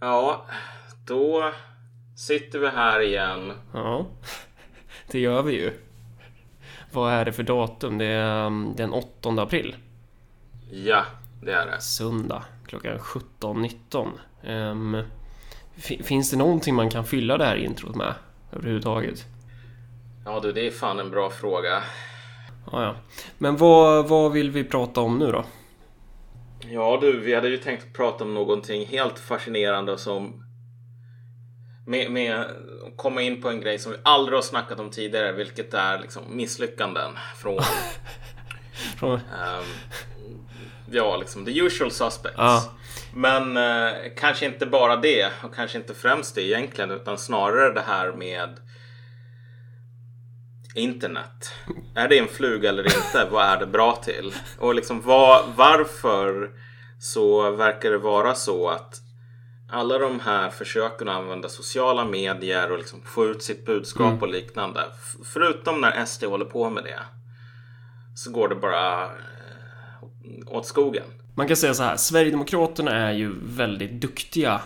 Ja, då sitter vi här igen. Ja, det gör vi ju. Vad är det för datum? Det är um, den 8 april. Ja, det är det. Söndag klockan 17.19. Um, finns det någonting man kan fylla det här introt med överhuvudtaget? Ja du, det är fan en bra fråga. Ja, ja. Men vad, vad vill vi prata om nu då? Ja du, vi hade ju tänkt prata om någonting helt fascinerande som med, med komma in på en grej som vi aldrig har snackat om tidigare, vilket är liksom misslyckanden från från... Um, ja, liksom the usual suspects. Ja. Men eh, kanske inte bara det och kanske inte främst det egentligen utan snarare det här med internet. Är det en fluga eller inte? Vad är det bra till? Och liksom var, varför så verkar det vara så att alla de här försöken att använda sociala medier och liksom få ut sitt budskap mm. och liknande. Förutom när SD håller på med det. Så går det bara eh, åt skogen. Man kan säga så här, Sverigedemokraterna är ju väldigt duktiga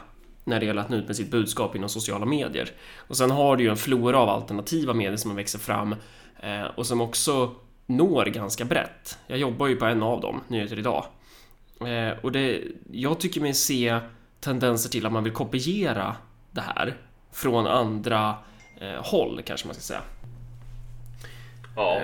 när det gäller att nå ut med sitt budskap inom sociala medier. Och sen har du ju en flora av alternativa medier som växer fram eh, och som också når ganska brett. Jag jobbar ju på en av dem, Nyheter Idag. Eh, och det, jag tycker mig se tendenser till att man vill kopiera det här från andra eh, håll, kanske man ska säga. Ja.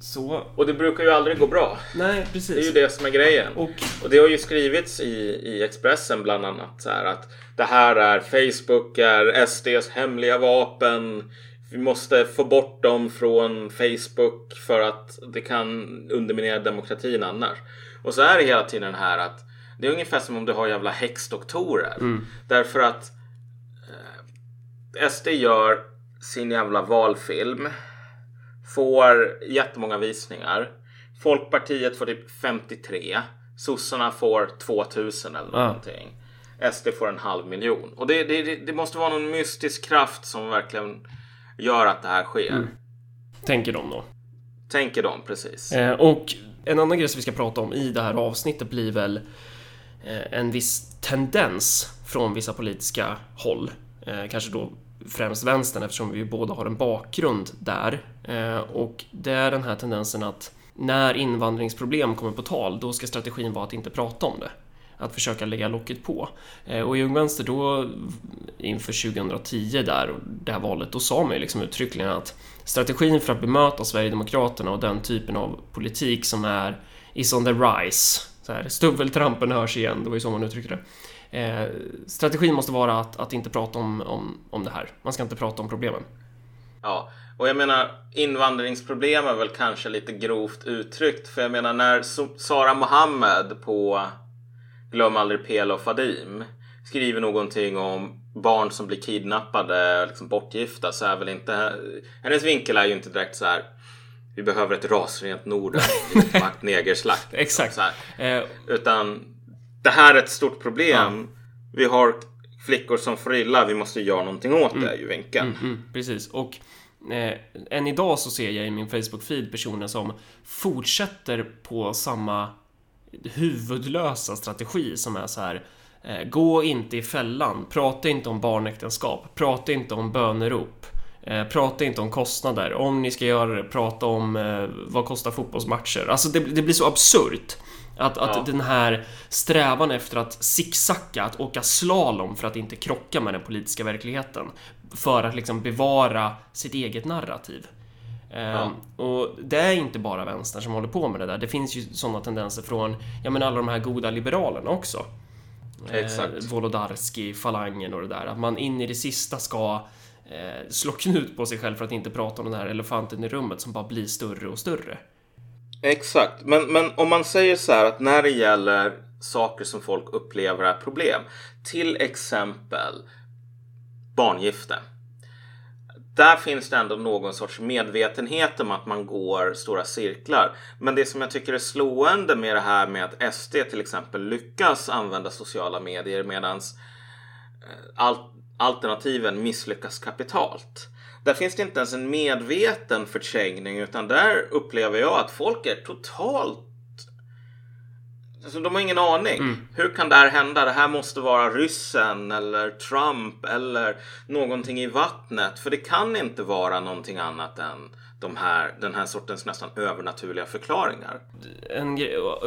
Så... Och det brukar ju aldrig gå bra. Nej, precis. Det är ju det som är grejen. Och, och det har ju skrivits i, i Expressen bland annat så här att det här är Facebook är SDs hemliga vapen. Vi måste få bort dem från Facebook för att det kan underminera demokratin annars. Och så är det hela tiden här att det är ungefär som om du har jävla häxdoktorer. Mm. Därför att eh, SD gör sin jävla valfilm får jättemånga visningar. Folkpartiet får typ 53. Sossarna får 2000 eller ja. någonting. SD får en halv miljon. Och det, det, det, måste vara någon mystisk kraft som verkligen gör att det här sker. Mm. Tänker de då. Tänker de, precis. Eh, och en annan grej som vi ska prata om i det här avsnittet blir väl eh, en viss tendens från vissa politiska håll. Eh, kanske då främst vänstern eftersom vi båda har en bakgrund där. Eh, och det är den här tendensen att när invandringsproblem kommer på tal, då ska strategin vara att inte prata om det. Att försöka lägga locket på. Eh, och i Ung Vänster då, inför 2010 där, det här valet, då sa man ju liksom uttryckligen att strategin för att bemöta Sverigedemokraterna och den typen av politik som är is on the rise, så här, stuveltrampen hörs igen, det var ju så man uttryckte det Eh, strategin måste vara att, att inte prata om, om, om det här. Man ska inte prata om problemen. Ja, och jag menar invandringsproblem är väl kanske lite grovt uttryckt. För jag menar när Sara Mohammed på Glöm aldrig Pela och Fadim skriver någonting om barn som blir kidnappade, liksom bortgifta, så är väl inte... Hennes vinkel är ju inte direkt så här vi behöver ett rasrent Norden, negerslakt. Exakt. Eh, Utan det här är ett stort problem. Vi har flickor som får illa, vi måste göra någonting åt mm. det, är ju vinkeln. Mm, mm, precis, och eh, än idag så ser jag i min Facebook-feed personer som fortsätter på samma huvudlösa strategi som är så här eh, Gå inte i fällan, prata inte om barnäktenskap, prata inte om bönerop. Eh, prata inte om kostnader. Om ni ska göra det, prata om eh, vad kostar fotbollsmatcher. Alltså det, det blir så absurt. Att, att ja. den här strävan efter att zigzacka, att åka slalom för att inte krocka med den politiska verkligheten. För att liksom bevara sitt eget narrativ. Ja. Ehm, och det är inte bara vänstern som håller på med det där. Det finns ju sådana tendenser från, ja men alla de här goda liberalerna också. Exakt. Eh, Wolodarski, Falangen och det där. Att man in i det sista ska eh, slå knut på sig själv för att inte prata om den här elefanten i rummet som bara blir större och större. Exakt, men, men om man säger så här att när det gäller saker som folk upplever är problem, till exempel barngifte. Där finns det ändå någon sorts medvetenhet om att man går stora cirklar. Men det som jag tycker är slående med det här med att SD till exempel lyckas använda sociala medier medan eh, alternativen misslyckas kapitalt. Där finns det inte ens en medveten förträngning utan där upplever jag att folk är totalt Alltså, de har ingen aning. Mm. Hur kan det här hända? Det här måste vara ryssen eller Trump eller någonting i vattnet. För det kan inte vara någonting annat än de här, den här sortens nästan övernaturliga förklaringar. En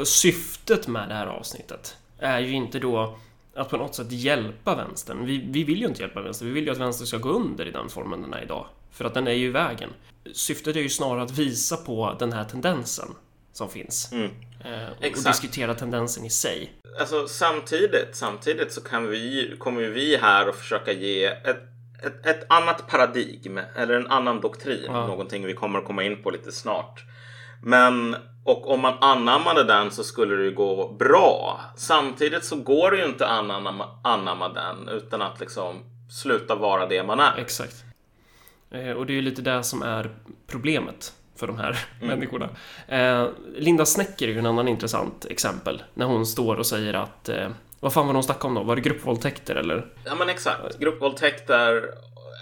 syftet med det här avsnittet är ju inte då att på något sätt hjälpa vänstern. Vi, vi vill ju inte hjälpa vänstern. Vi vill ju att vänstern ska gå under i den formen den är idag. För att den är ju i vägen. Syftet är ju snarare att visa på den här tendensen som finns. Mm. Eh, och diskutera tendensen i sig. Alltså samtidigt, samtidigt så kan vi, kommer vi här och försöka ge ett, ett, ett annat paradigm eller en annan doktrin. Ja. Någonting vi kommer att komma in på lite snart. Men och om man anammade den så skulle det ju gå bra. Samtidigt så går det ju inte att anamma, anamma den utan att liksom sluta vara det man är. Exakt. Eh, och det är ju lite det som är problemet för de här mm. människorna. Eh, Linda Snäcker är ju en annan intressant exempel när hon står och säger att eh, vad fan var de snackade om då? Var det gruppvåldtäkter eller? Ja men exakt, gruppvåldtäkter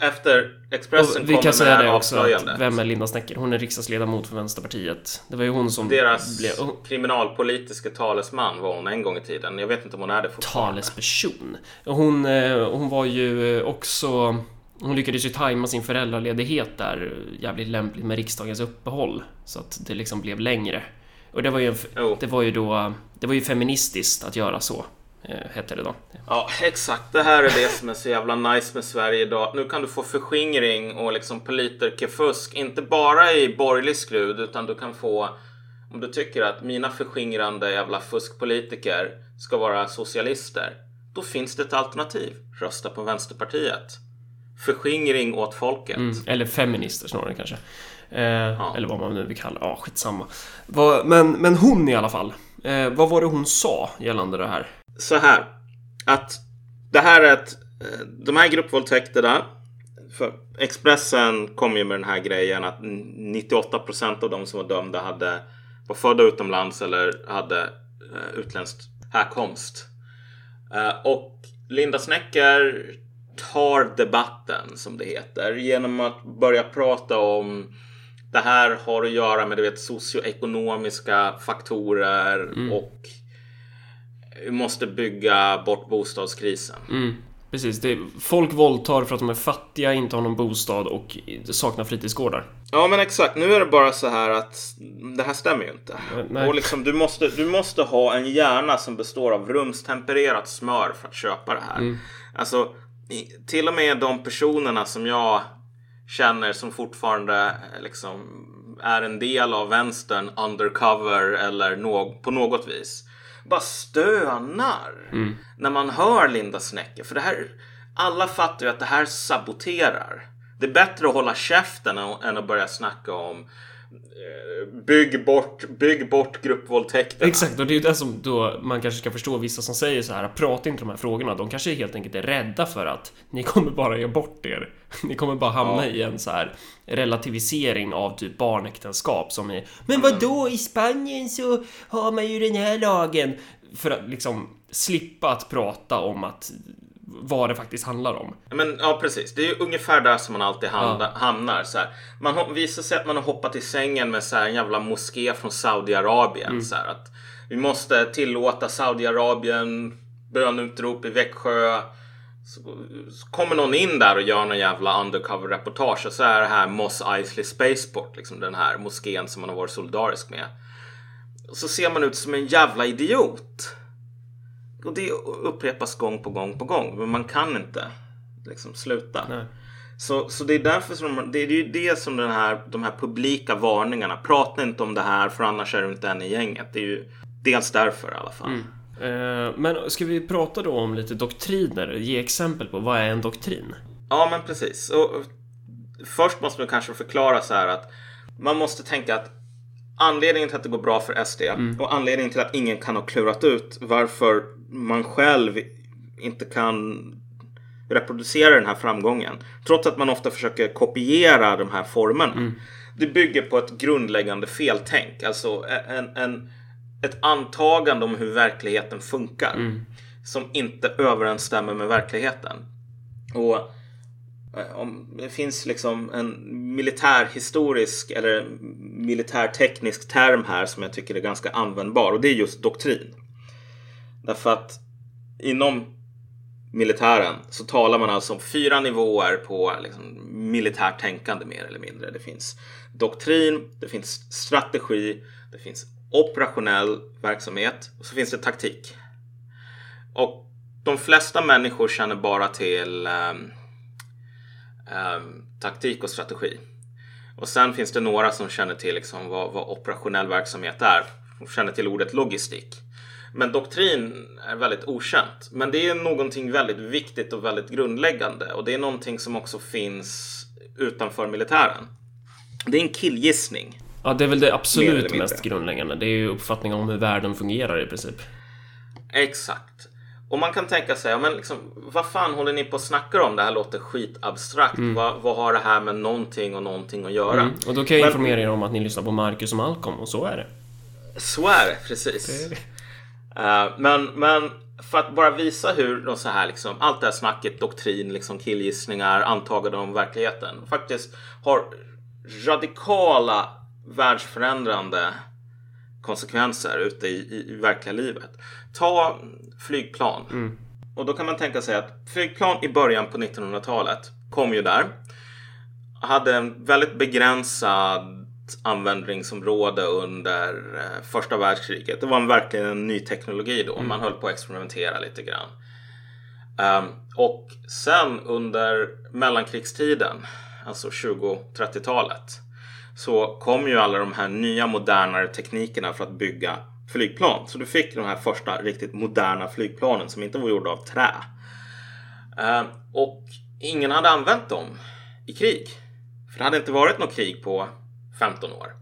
efter Expressen och Vi kan säga det också, att vem är Linda Snäcker? Hon är riksdagsledamot för Vänsterpartiet. Det var ju hon som Deras blev... kriminalpolitiska talesman var hon en gång i tiden. Jag vet inte om hon är det fortfarande. Talesperson. Hon, eh, hon var ju också hon lyckades ju tajma sin föräldraledighet där jävligt lämpligt med riksdagens uppehåll så att det liksom blev längre. Och det var ju, oh. det var ju då, det var ju feministiskt att göra så. Eh, hette det då. Ja, exakt. Det här är det som är så jävla nice med Sverige idag. Nu kan du få förskingring och liksom politikerfusk, inte bara i borgerlig skrud, utan du kan få om du tycker att mina förskingrande jävla fuskpolitiker ska vara socialister, då finns det ett alternativ. Rösta på Vänsterpartiet förskingring åt folket. Mm, eller feminister snarare kanske. Eh, ja. Eller vad man nu vill kalla Ja, skitsamma. Va, men, men hon i alla fall. Eh, vad var det hon sa gällande det här? Så här. Att det här är ett... Eh, de här gruppvåldtäkterna. För Expressen kom ju med den här grejen att 98 procent av de som var dömda hade var födda utomlands eller hade uh, utländsk härkomst. Uh, och Linda Snäcker tar debatten som det heter genom att börja prata om det här har att göra med du vet, socioekonomiska faktorer mm. och vi måste bygga bort bostadskrisen. Mm. Precis, det är, folk våldtar för att de är fattiga, inte har någon bostad och saknar fritidsgårdar. Ja men exakt, nu är det bara så här att det här stämmer ju inte. Nej. Och liksom, du, måste, du måste ha en hjärna som består av rumstempererat smör för att köpa det här. Mm. Alltså till och med de personerna som jag känner som fortfarande liksom är en del av vänstern undercover eller no på något vis bara stönar mm. när man hör Linda Snäcke. För det här, alla fattar ju att det här saboterar. Det är bättre att hålla käften än att börja snacka om bygg bort, bygg bort gruppvåldtäkterna. Exakt, och det är ju det som då man kanske ska förstå vissa som säger så här, prata inte om de här frågorna. De kanske helt enkelt är rädda för att ni kommer bara göra bort er. Ni kommer bara hamna ja. i en så här relativisering av typ barnäktenskap som är Men vad då i Spanien så har man ju den här lagen. För att liksom slippa att prata om att vad det faktiskt handlar om. Men, ja, precis. Det är ju ungefär där som man alltid hamnar. Ja. hamnar så här. Man visar sig att man har hoppat i sängen med så här, en jävla moské från Saudiarabien. Mm. Så här, att vi måste tillåta Saudiarabien bönutrop i Växjö. Så, så, kommer någon in där och gör någon jävla undercover-reportage och så är det här Moss Eisley Spaceport, liksom den här moskén som man har varit solidarisk med. Och så ser man ut som en jävla idiot. Och det upprepas gång på gång på gång. Men man kan inte liksom sluta. Nej. Så, så det är därför som det är ju det som den här, de här publika varningarna. Prata inte om det här för annars är du inte en i gänget. Det är ju dels därför i alla fall. Mm. Eh, men ska vi prata då om lite doktriner? Ge exempel på vad är en doktrin? Ja, men precis. Och först måste man kanske förklara så här att man måste tänka att anledningen till att det går bra för SD mm. och anledningen till att ingen kan ha klurat ut varför man själv inte kan reproducera den här framgången. Trots att man ofta försöker kopiera de här formerna. Mm. Det bygger på ett grundläggande feltänk. Alltså en, en, ett antagande om hur verkligheten funkar. Mm. Som inte överensstämmer med verkligheten. Och eh, om det finns liksom en militärhistorisk eller militärteknisk term här som jag tycker är ganska användbar och det är just doktrin. Därför att inom militären så talar man alltså om fyra nivåer på liksom, militärt tänkande mer eller mindre. Det finns doktrin, det finns strategi, det finns operationell verksamhet och så finns det taktik. Och de flesta människor känner bara till um, um, taktik och strategi. Och sen finns det några som känner till liksom vad, vad operationell verksamhet är. De känner till ordet logistik. Men doktrin är väldigt okänt. Men det är någonting väldigt viktigt och väldigt grundläggande. Och det är någonting som också finns utanför militären. Det är en killgissning. Ja, det är väl det absolut mest grundläggande. Det är ju uppfattningen om hur världen fungerar i princip. Exakt. Och man kan tänka sig, men liksom, vad fan håller ni på att snacka om? Det här låter skitabstrakt. Mm. Vad, vad, har det här med någonting och någonting att göra? Mm. Och då kan jag informera er om att ni lyssnar på Marcus och Malcolm och så är det. Så är det, precis. Det Uh, men, men för att bara visa hur de så här liksom, allt det här snacket, doktrin, liksom killgissningar, antaganden om verkligheten faktiskt har radikala världsförändrande konsekvenser ute i, i, i verkliga livet. Ta flygplan. Mm. Och då kan man tänka sig att flygplan i början på 1900-talet kom ju där. Hade en väldigt begränsad användningsområde under eh, första världskriget. Det var verkligen en ny teknologi då. Mm. Man höll på att experimentera lite grann. Um, och sen under mellankrigstiden, alltså 20-30-talet, så kom ju alla de här nya modernare teknikerna för att bygga flygplan. Så du fick de här första riktigt moderna flygplanen som inte var gjorda av trä. Um, och ingen hade använt dem i krig. För det hade inte varit något krig på 15 år.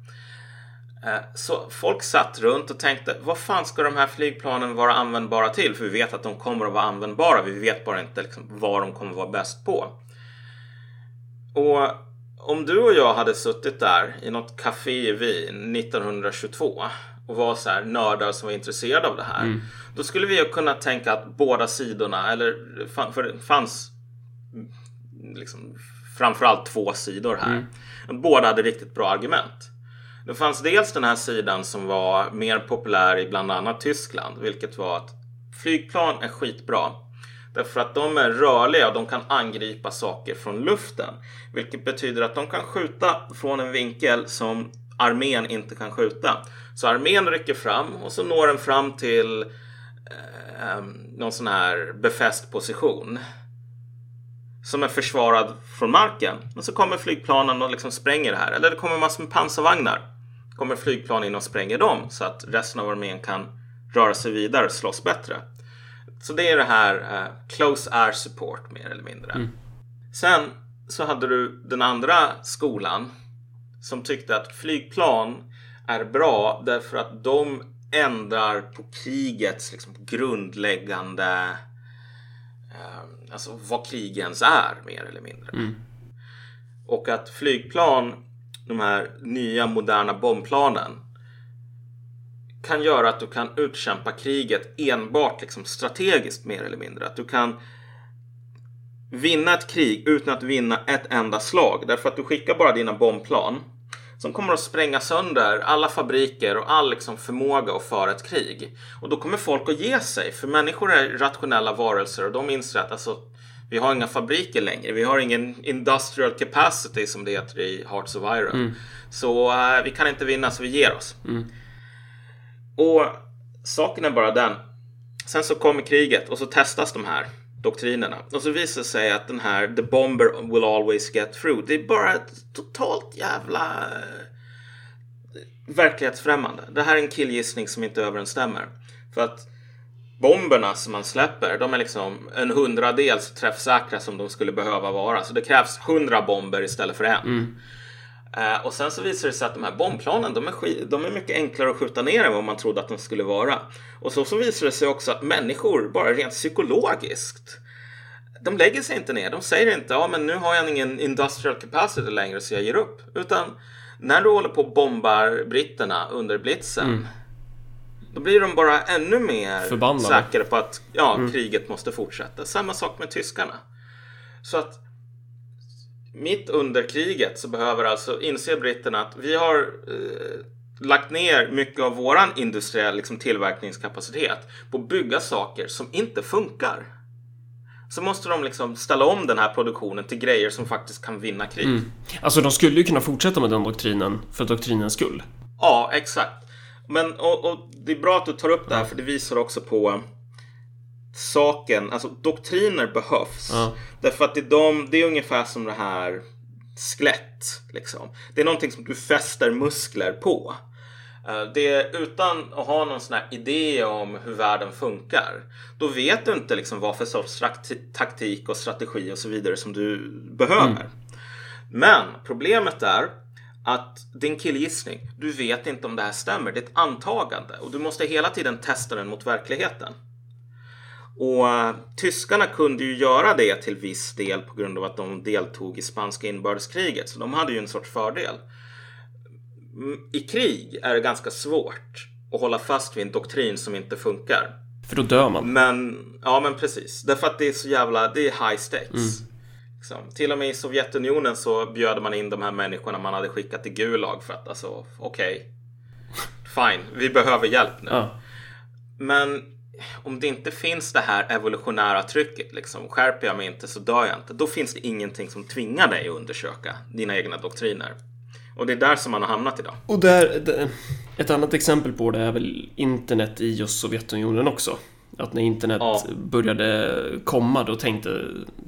Eh, så folk satt runt och tänkte, vad fan ska de här flygplanen vara användbara till? För vi vet att de kommer att vara användbara. Vi vet bara inte liksom vad de kommer att vara bäst på. Och om du och jag hade suttit där i något café i Wien 1922 och var så här nördar som var intresserade av det här. Mm. Då skulle vi ju kunna tänka att båda sidorna, eller för det fanns liksom framförallt två sidor här. Mm. Båda hade riktigt bra argument. Det fanns dels den här sidan som var mer populär i bland annat Tyskland, vilket var att flygplan är skitbra. Därför att de är rörliga och de kan angripa saker från luften. Vilket betyder att de kan skjuta från en vinkel som armén inte kan skjuta. Så armén rycker fram och så når den fram till eh, någon sån här befäst position som är försvarad från marken. Men så kommer flygplanen och liksom spränger det här. Eller det kommer massor med pansarvagnar. kommer flygplan in och spränger dem så att resten av armén kan röra sig vidare och slåss bättre. Så det är det här uh, close air support mer eller mindre. Mm. Sen så hade du den andra skolan som tyckte att flygplan är bra därför att de ändrar på krigets liksom, grundläggande eh, alltså vad krig ens är mer eller mindre. Mm. Och att flygplan, de här nya moderna bombplanen kan göra att du kan utkämpa kriget enbart liksom strategiskt mer eller mindre. Att du kan vinna ett krig utan att vinna ett enda slag. Därför att du skickar bara dina bombplan som kommer att spränga sönder alla fabriker och all liksom förmåga att föra ett krig. Och då kommer folk att ge sig, för människor är rationella varelser och de inser att alltså, vi har inga fabriker längre. Vi har ingen industrial capacity som det heter i Hearts of Iron. Mm. Så uh, vi kan inte vinna så vi ger oss. Mm. Och saken är bara den. Sen så kommer kriget och så testas de här doktrinerna. Och så visar det sig att den här The Bomber will always get through. Det är bara ett totalt jävla eh, verklighetsfrämmande. Det här är en killgissning som inte överensstämmer. För att bomberna som man släpper, de är liksom en hundradels träffsäkra som de skulle behöva vara. Så det krävs hundra bomber istället för en. Mm. Uh, och sen så visar det sig att de här bombplanen, de är, de är mycket enklare att skjuta ner än vad man trodde att de skulle vara. Och så, så visar det sig också att människor, bara rent psykologiskt, de lägger sig inte ner. De säger inte, ja men nu har jag ingen industrial capacity längre så jag ger upp. Utan när du håller på och bombar britterna under blitzen, mm. då blir de bara ännu mer Förbannade. säkra på att ja, mm. kriget måste fortsätta. Samma sak med tyskarna. Så att mitt under kriget så behöver alltså inse britterna att vi har eh, lagt ner mycket av våran industriella liksom, tillverkningskapacitet på att bygga saker som inte funkar. Så måste de liksom ställa om den här produktionen till grejer som faktiskt kan vinna krig. Mm. Alltså de skulle ju kunna fortsätta med den doktrinen för doktrinens skull. Ja, exakt. Men och, och det är bra att du tar upp det här för det visar också på saken, alltså doktriner behövs. Ja. Därför att det är, de, det är ungefär som det här skelett. Liksom. Det är någonting som du fäster muskler på. Eh, det är, utan att ha någon sån här idé om hur världen funkar. Då vet du inte liksom vad för sorts taktik och strategi och så vidare som du behöver. Mm. Men problemet är att din killgissning, du vet inte om det här stämmer. Det är ett antagande och du måste hela tiden testa den mot verkligheten. Och uh, tyskarna kunde ju göra det till viss del på grund av att de deltog i spanska inbördeskriget. Så de hade ju en sorts fördel. Mm, I krig är det ganska svårt att hålla fast vid en doktrin som inte funkar. För då dör man. Men, ja men precis. Därför att det är så jävla, det är high stakes. Mm. Liksom. Till och med i Sovjetunionen så bjöd man in de här människorna man hade skickat till Gulag för att alltså, okej. Okay. Fine, vi behöver hjälp nu. Ja. Men om det inte finns det här evolutionära trycket, liksom, skärper jag mig inte så dör jag inte. Då finns det ingenting som tvingar dig att undersöka dina egna doktriner. Och det är där som man har hamnat idag. Och där, ett annat exempel på det är väl internet i just Sovjetunionen också. Att när internet ja. började komma då tänkte,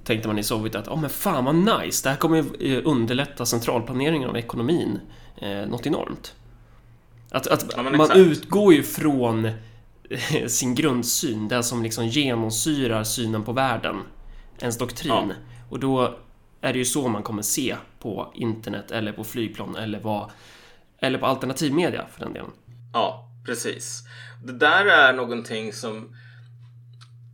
tänkte man i Sovjet att oh, men fan vad nice, det här kommer underlätta centralplaneringen av ekonomin eh, något enormt. Att, att ja, man utgår ju från sin grundsyn, det som liksom genomsyrar synen på världen, ens doktrin. Ja. Och då är det ju så man kommer se på internet eller på flygplan eller, vad, eller på alternativmedia för den delen. Ja, precis. Det där är någonting som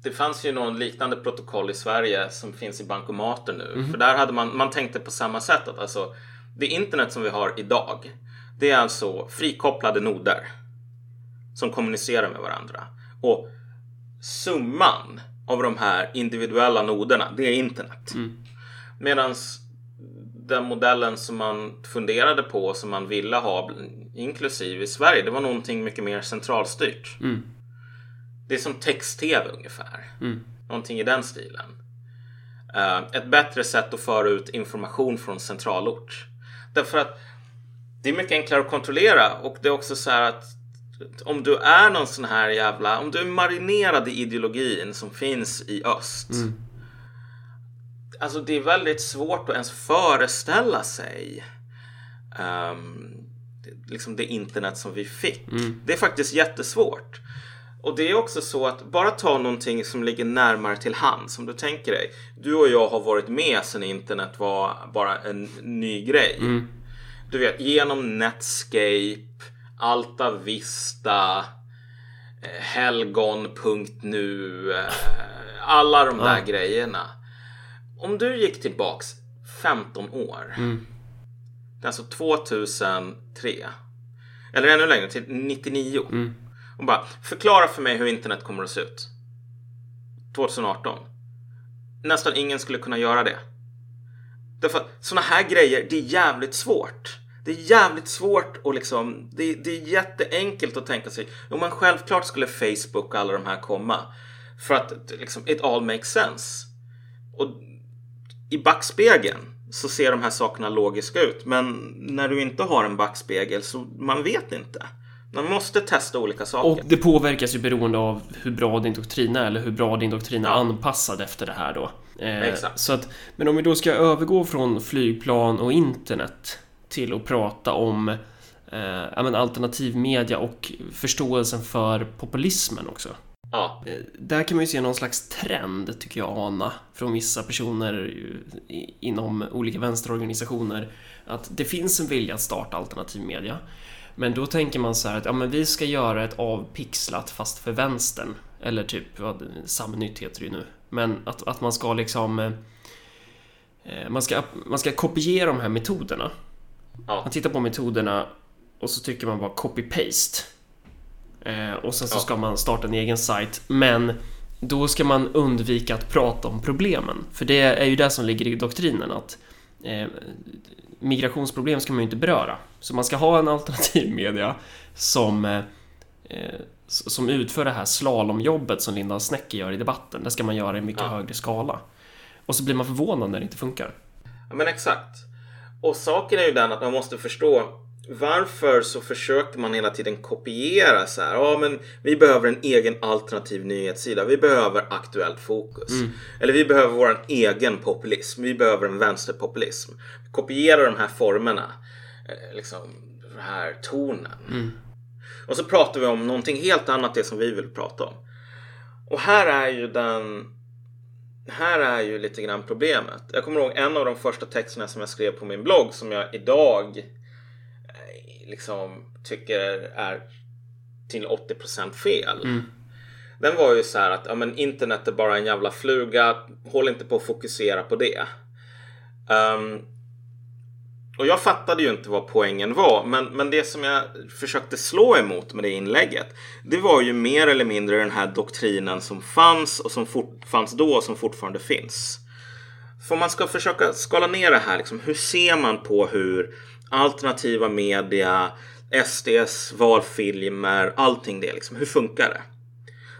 det fanns ju någon liknande protokoll i Sverige som finns i bankomater nu. Mm. För där hade man, man tänkte på samma sätt att alltså det internet som vi har idag det är alltså frikopplade noder som kommunicerar med varandra. Och summan av de här individuella noderna, det är internet. Mm. Medan den modellen som man funderade på som man ville ha, inklusive i Sverige, det var någonting mycket mer centralstyrt. Mm. Det är som text-tv ungefär. Mm. Någonting i den stilen. Uh, ett bättre sätt att föra ut information från centralort. Därför att det är mycket enklare att kontrollera och det är också så här att om du är någon sån här jävla, om du är marinerad i ideologin som finns i öst. Mm. Alltså det är väldigt svårt att ens föreställa sig um, liksom det internet som vi fick. Mm. Det är faktiskt jättesvårt. Och det är också så att bara ta någonting som ligger närmare till hands. Om du tänker dig, du och jag har varit med sedan internet var bara en ny grej. Mm. Du vet, genom Netscape, Alta Vista, eh, Helgon.nu, eh, alla de där ja. grejerna. Om du gick tillbaks 15 år. Mm. Det är alltså 2003. Eller ännu längre, till 99. Mm. Och bara förklara för mig hur internet kommer att se ut. 2018. Nästan ingen skulle kunna göra det. Därför att sådana här grejer, det är jävligt svårt. Det är jävligt svårt och liksom, det, det är jätteenkelt att tänka sig, jo men självklart skulle Facebook och alla de här komma. För att liksom, it all makes sense. Och i backspegeln så ser de här sakerna logiska ut. Men när du inte har en backspegel så man vet inte. Man måste testa olika saker. Och det påverkas ju beroende av hur bra din doktrin är eller hur bra din doktrin är ja. anpassad efter det här då. Eh, Exakt. Så att, men om vi då ska övergå från flygplan och internet till att prata om eh, alternativ media och förståelsen för populismen också. Ja. Eh, där kan man ju se någon slags trend, tycker jag, ana från vissa personer inom olika vänsterorganisationer. Att det finns en vilja att starta alternativ media. Men då tänker man så här att ja, men vi ska göra ett avpixlat fast för vänstern. Eller typ, ja, Samnytt heter det ju nu. Men att, att man ska liksom... Eh, man, ska, man ska kopiera de här metoderna. Ja. Man tittar på metoderna och så tycker man bara copy-paste. Eh, och sen så ja. ska man starta en egen sajt. Men då ska man undvika att prata om problemen. För det är ju det som ligger i doktrinen att eh, migrationsproblem ska man ju inte beröra. Så man ska ha en alternativ media som, eh, som utför det här slalomjobbet som Linda Snäcke gör i debatten. Det ska man göra i mycket ja. högre skala. Och så blir man förvånad när det inte funkar. Ja, men exakt. Och saken är ju den att man måste förstå varför så försöker man hela tiden kopiera så här. Ja, men vi behöver en egen alternativ nyhetssida. Vi behöver aktuellt fokus. Mm. Eller vi behöver vår egen populism. Vi behöver en vänsterpopulism. Kopiera de här formerna. Eh, liksom den här tonen. Mm. Och så pratar vi om någonting helt annat det som vi vill prata om. Och här är ju den här är ju lite grann problemet. Jag kommer ihåg en av de första texterna som jag skrev på min blogg som jag idag eh, liksom tycker är till 80% fel. Mm. Den var ju så här att ja, men internet är bara en jävla fluga. Håll inte på att fokusera på det. Um, och jag fattade ju inte vad poängen var. Men, men det som jag försökte slå emot med det inlägget. Det var ju mer eller mindre den här doktrinen som fanns och som fort, fanns då och som fortfarande finns. För man ska försöka skala ner det här. Liksom, hur ser man på hur alternativa media, SDs valfilmer, allting det. Liksom, hur funkar det?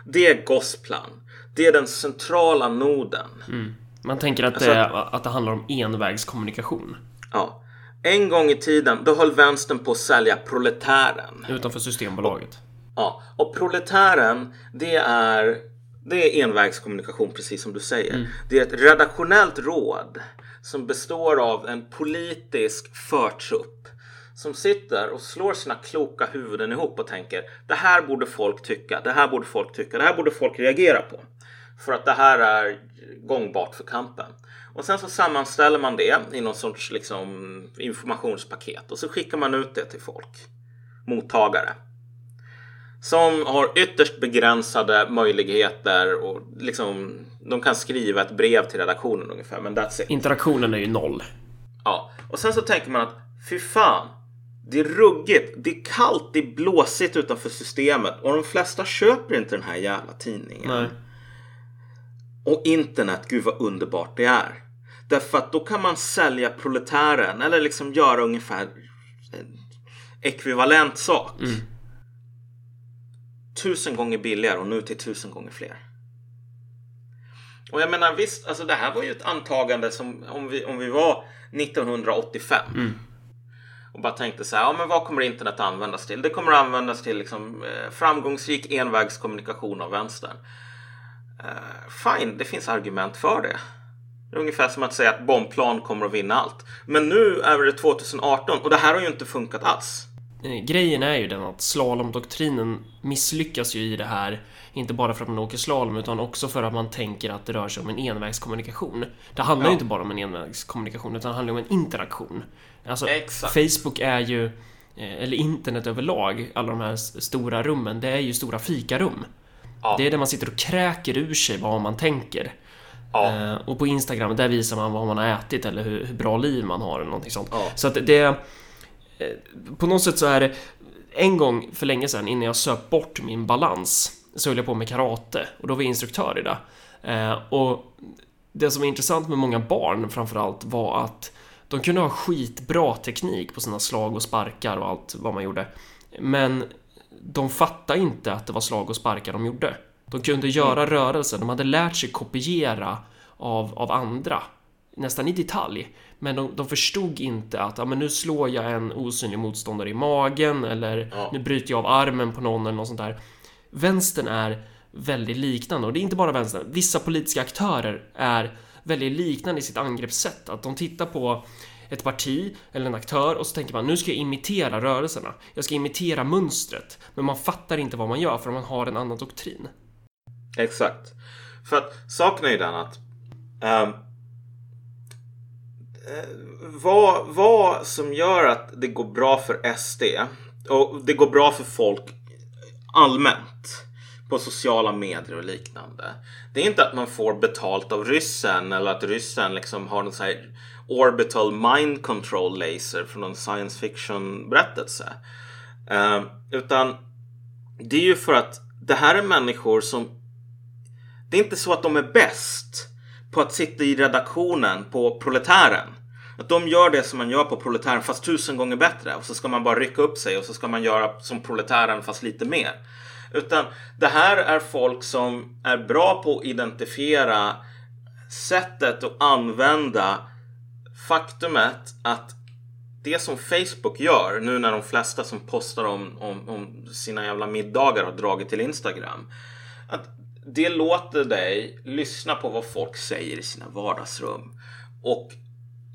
Det är Gosplan. Det är den centrala noden. Mm. Man tänker att det, alltså, att det handlar om envägskommunikation. Ja. En gång i tiden då höll vänstern på att sälja proletären. Utanför Systembolaget. Ja, och proletären det är, det är envägskommunikation precis som du säger. Mm. Det är ett redaktionellt råd som består av en politisk förtrupp som sitter och slår sina kloka huvuden ihop och tänker det här borde folk tycka, det här borde folk tycka, det här borde folk reagera på. För att det här är gångbart för kampen. Och sen så sammanställer man det i någon sorts liksom, informationspaket och så skickar man ut det till folk, mottagare. Som har ytterst begränsade möjligheter och liksom, de kan skriva ett brev till redaktionen ungefär, men that's it. Interaktionen är ju noll. Ja, och sen så tänker man att fy fan, det är ruggigt, det är kallt, det är blåsigt utanför systemet och de flesta köper inte den här jävla tidningen. Nej. Och internet, gud vad underbart det är. Därför att då kan man sälja proletären eller liksom göra ungefär en ekvivalent sak. Mm. Tusen gånger billigare och nu till tusen gånger fler. Och jag menar visst, alltså det här var ju ett antagande som om vi, om vi var 1985. Mm. Och bara tänkte så här, ja men vad kommer internet användas till? Det kommer att användas till liksom, eh, framgångsrik envägskommunikation av vänstern. Uh, fine, det finns argument för det. Ungefär som att säga att bombplan kommer att vinna allt. Men nu är det 2018 och det här har ju inte funkat alls. Eh, grejen är ju den att slalomdoktrinen misslyckas ju i det här, inte bara för att man åker slalom utan också för att man tänker att det rör sig om en envägskommunikation. Det handlar ja. ju inte bara om en envägskommunikation utan det handlar om en interaktion. Alltså, Exakt. Facebook är ju, eh, eller internet överlag, alla de här stora rummen, det är ju stora fikarum. Ja. Det är där man sitter och kräker ur sig vad man tänker. Ja. Eh, och på Instagram, där visar man vad man har ätit eller hur, hur bra liv man har eller någonting sånt. Ja. Så att det... Eh, på något sätt så är det... En gång för länge sedan innan jag söp bort min balans så höll jag på med karate och då var jag instruktör i det. Eh, och det som var intressant med många barn framförallt var att de kunde ha skitbra teknik på sina slag och sparkar och allt vad man gjorde. Men de fattade inte att det var slag och sparkar de gjorde. De kunde göra rörelser, de hade lärt sig kopiera av, av andra, nästan i detalj. Men de, de förstod inte att ja, men nu slår jag en osynlig motståndare i magen eller ja. nu bryter jag av armen på någon eller något sånt där. Vänstern är väldigt liknande och det är inte bara vänstern. Vissa politiska aktörer är väldigt liknande i sitt angreppssätt. Att de tittar på ett parti eller en aktör och så tänker man nu ska jag imitera rörelserna. Jag ska imitera mönstret. Men man fattar inte vad man gör för man har en annan doktrin. Exakt. För att saken är ju den att um, vad, vad som gör att det går bra för SD och det går bra för folk allmänt på sociala medier och liknande. Det är inte att man får betalt av ryssen eller att ryssen liksom har någon sån här orbital mind control laser från någon science fiction berättelse. Uh, utan det är ju för att det här är människor som det är inte så att de är bäst på att sitta i redaktionen på Proletären. Att de gör det som man gör på proletären fast tusen gånger bättre. Och så ska man bara rycka upp sig och så ska man göra som proletären fast lite mer. Utan det här är folk som är bra på att identifiera sättet att använda faktumet att det som Facebook gör nu när de flesta som postar om, om, om sina jävla middagar har dragit till Instagram. Att det låter dig lyssna på vad folk säger i sina vardagsrum och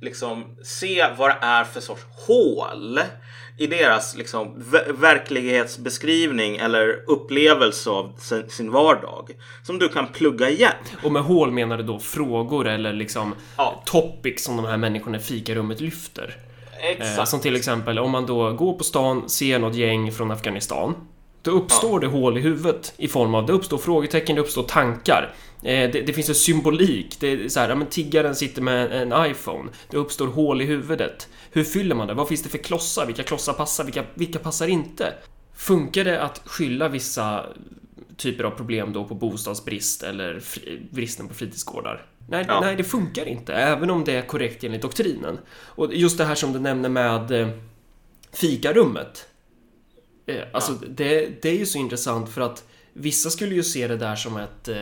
liksom se vad det är för sorts hål i deras liksom, verklighetsbeskrivning eller upplevelse av sin, vardag som du kan plugga igen. Och med hål menar du då frågor eller liksom ja. topics som de här människorna i fikarummet lyfter? Exakt. Eh, som till exempel om man då går på stan, ser något gäng från Afghanistan. Då uppstår ja. det hål i huvudet i form av det uppstår frågetecken, det uppstår tankar. Eh, det, det, finns en symbolik. Det är så här, ja, men tiggaren sitter med en iPhone. Det uppstår hål i huvudet. Hur fyller man det? Vad finns det för klossar? Vilka klossar passar? Vilka, vilka passar inte? Funkar det att skylla vissa typer av problem då på bostadsbrist eller fri, bristen på fritidsgårdar? Nej, ja. nej, det funkar inte, även om det är korrekt enligt doktrinen. Och just det här som du nämner med eh, fikarummet. Eh, alltså, det, det är ju så intressant för att Vissa skulle ju se det där som ett... Eh,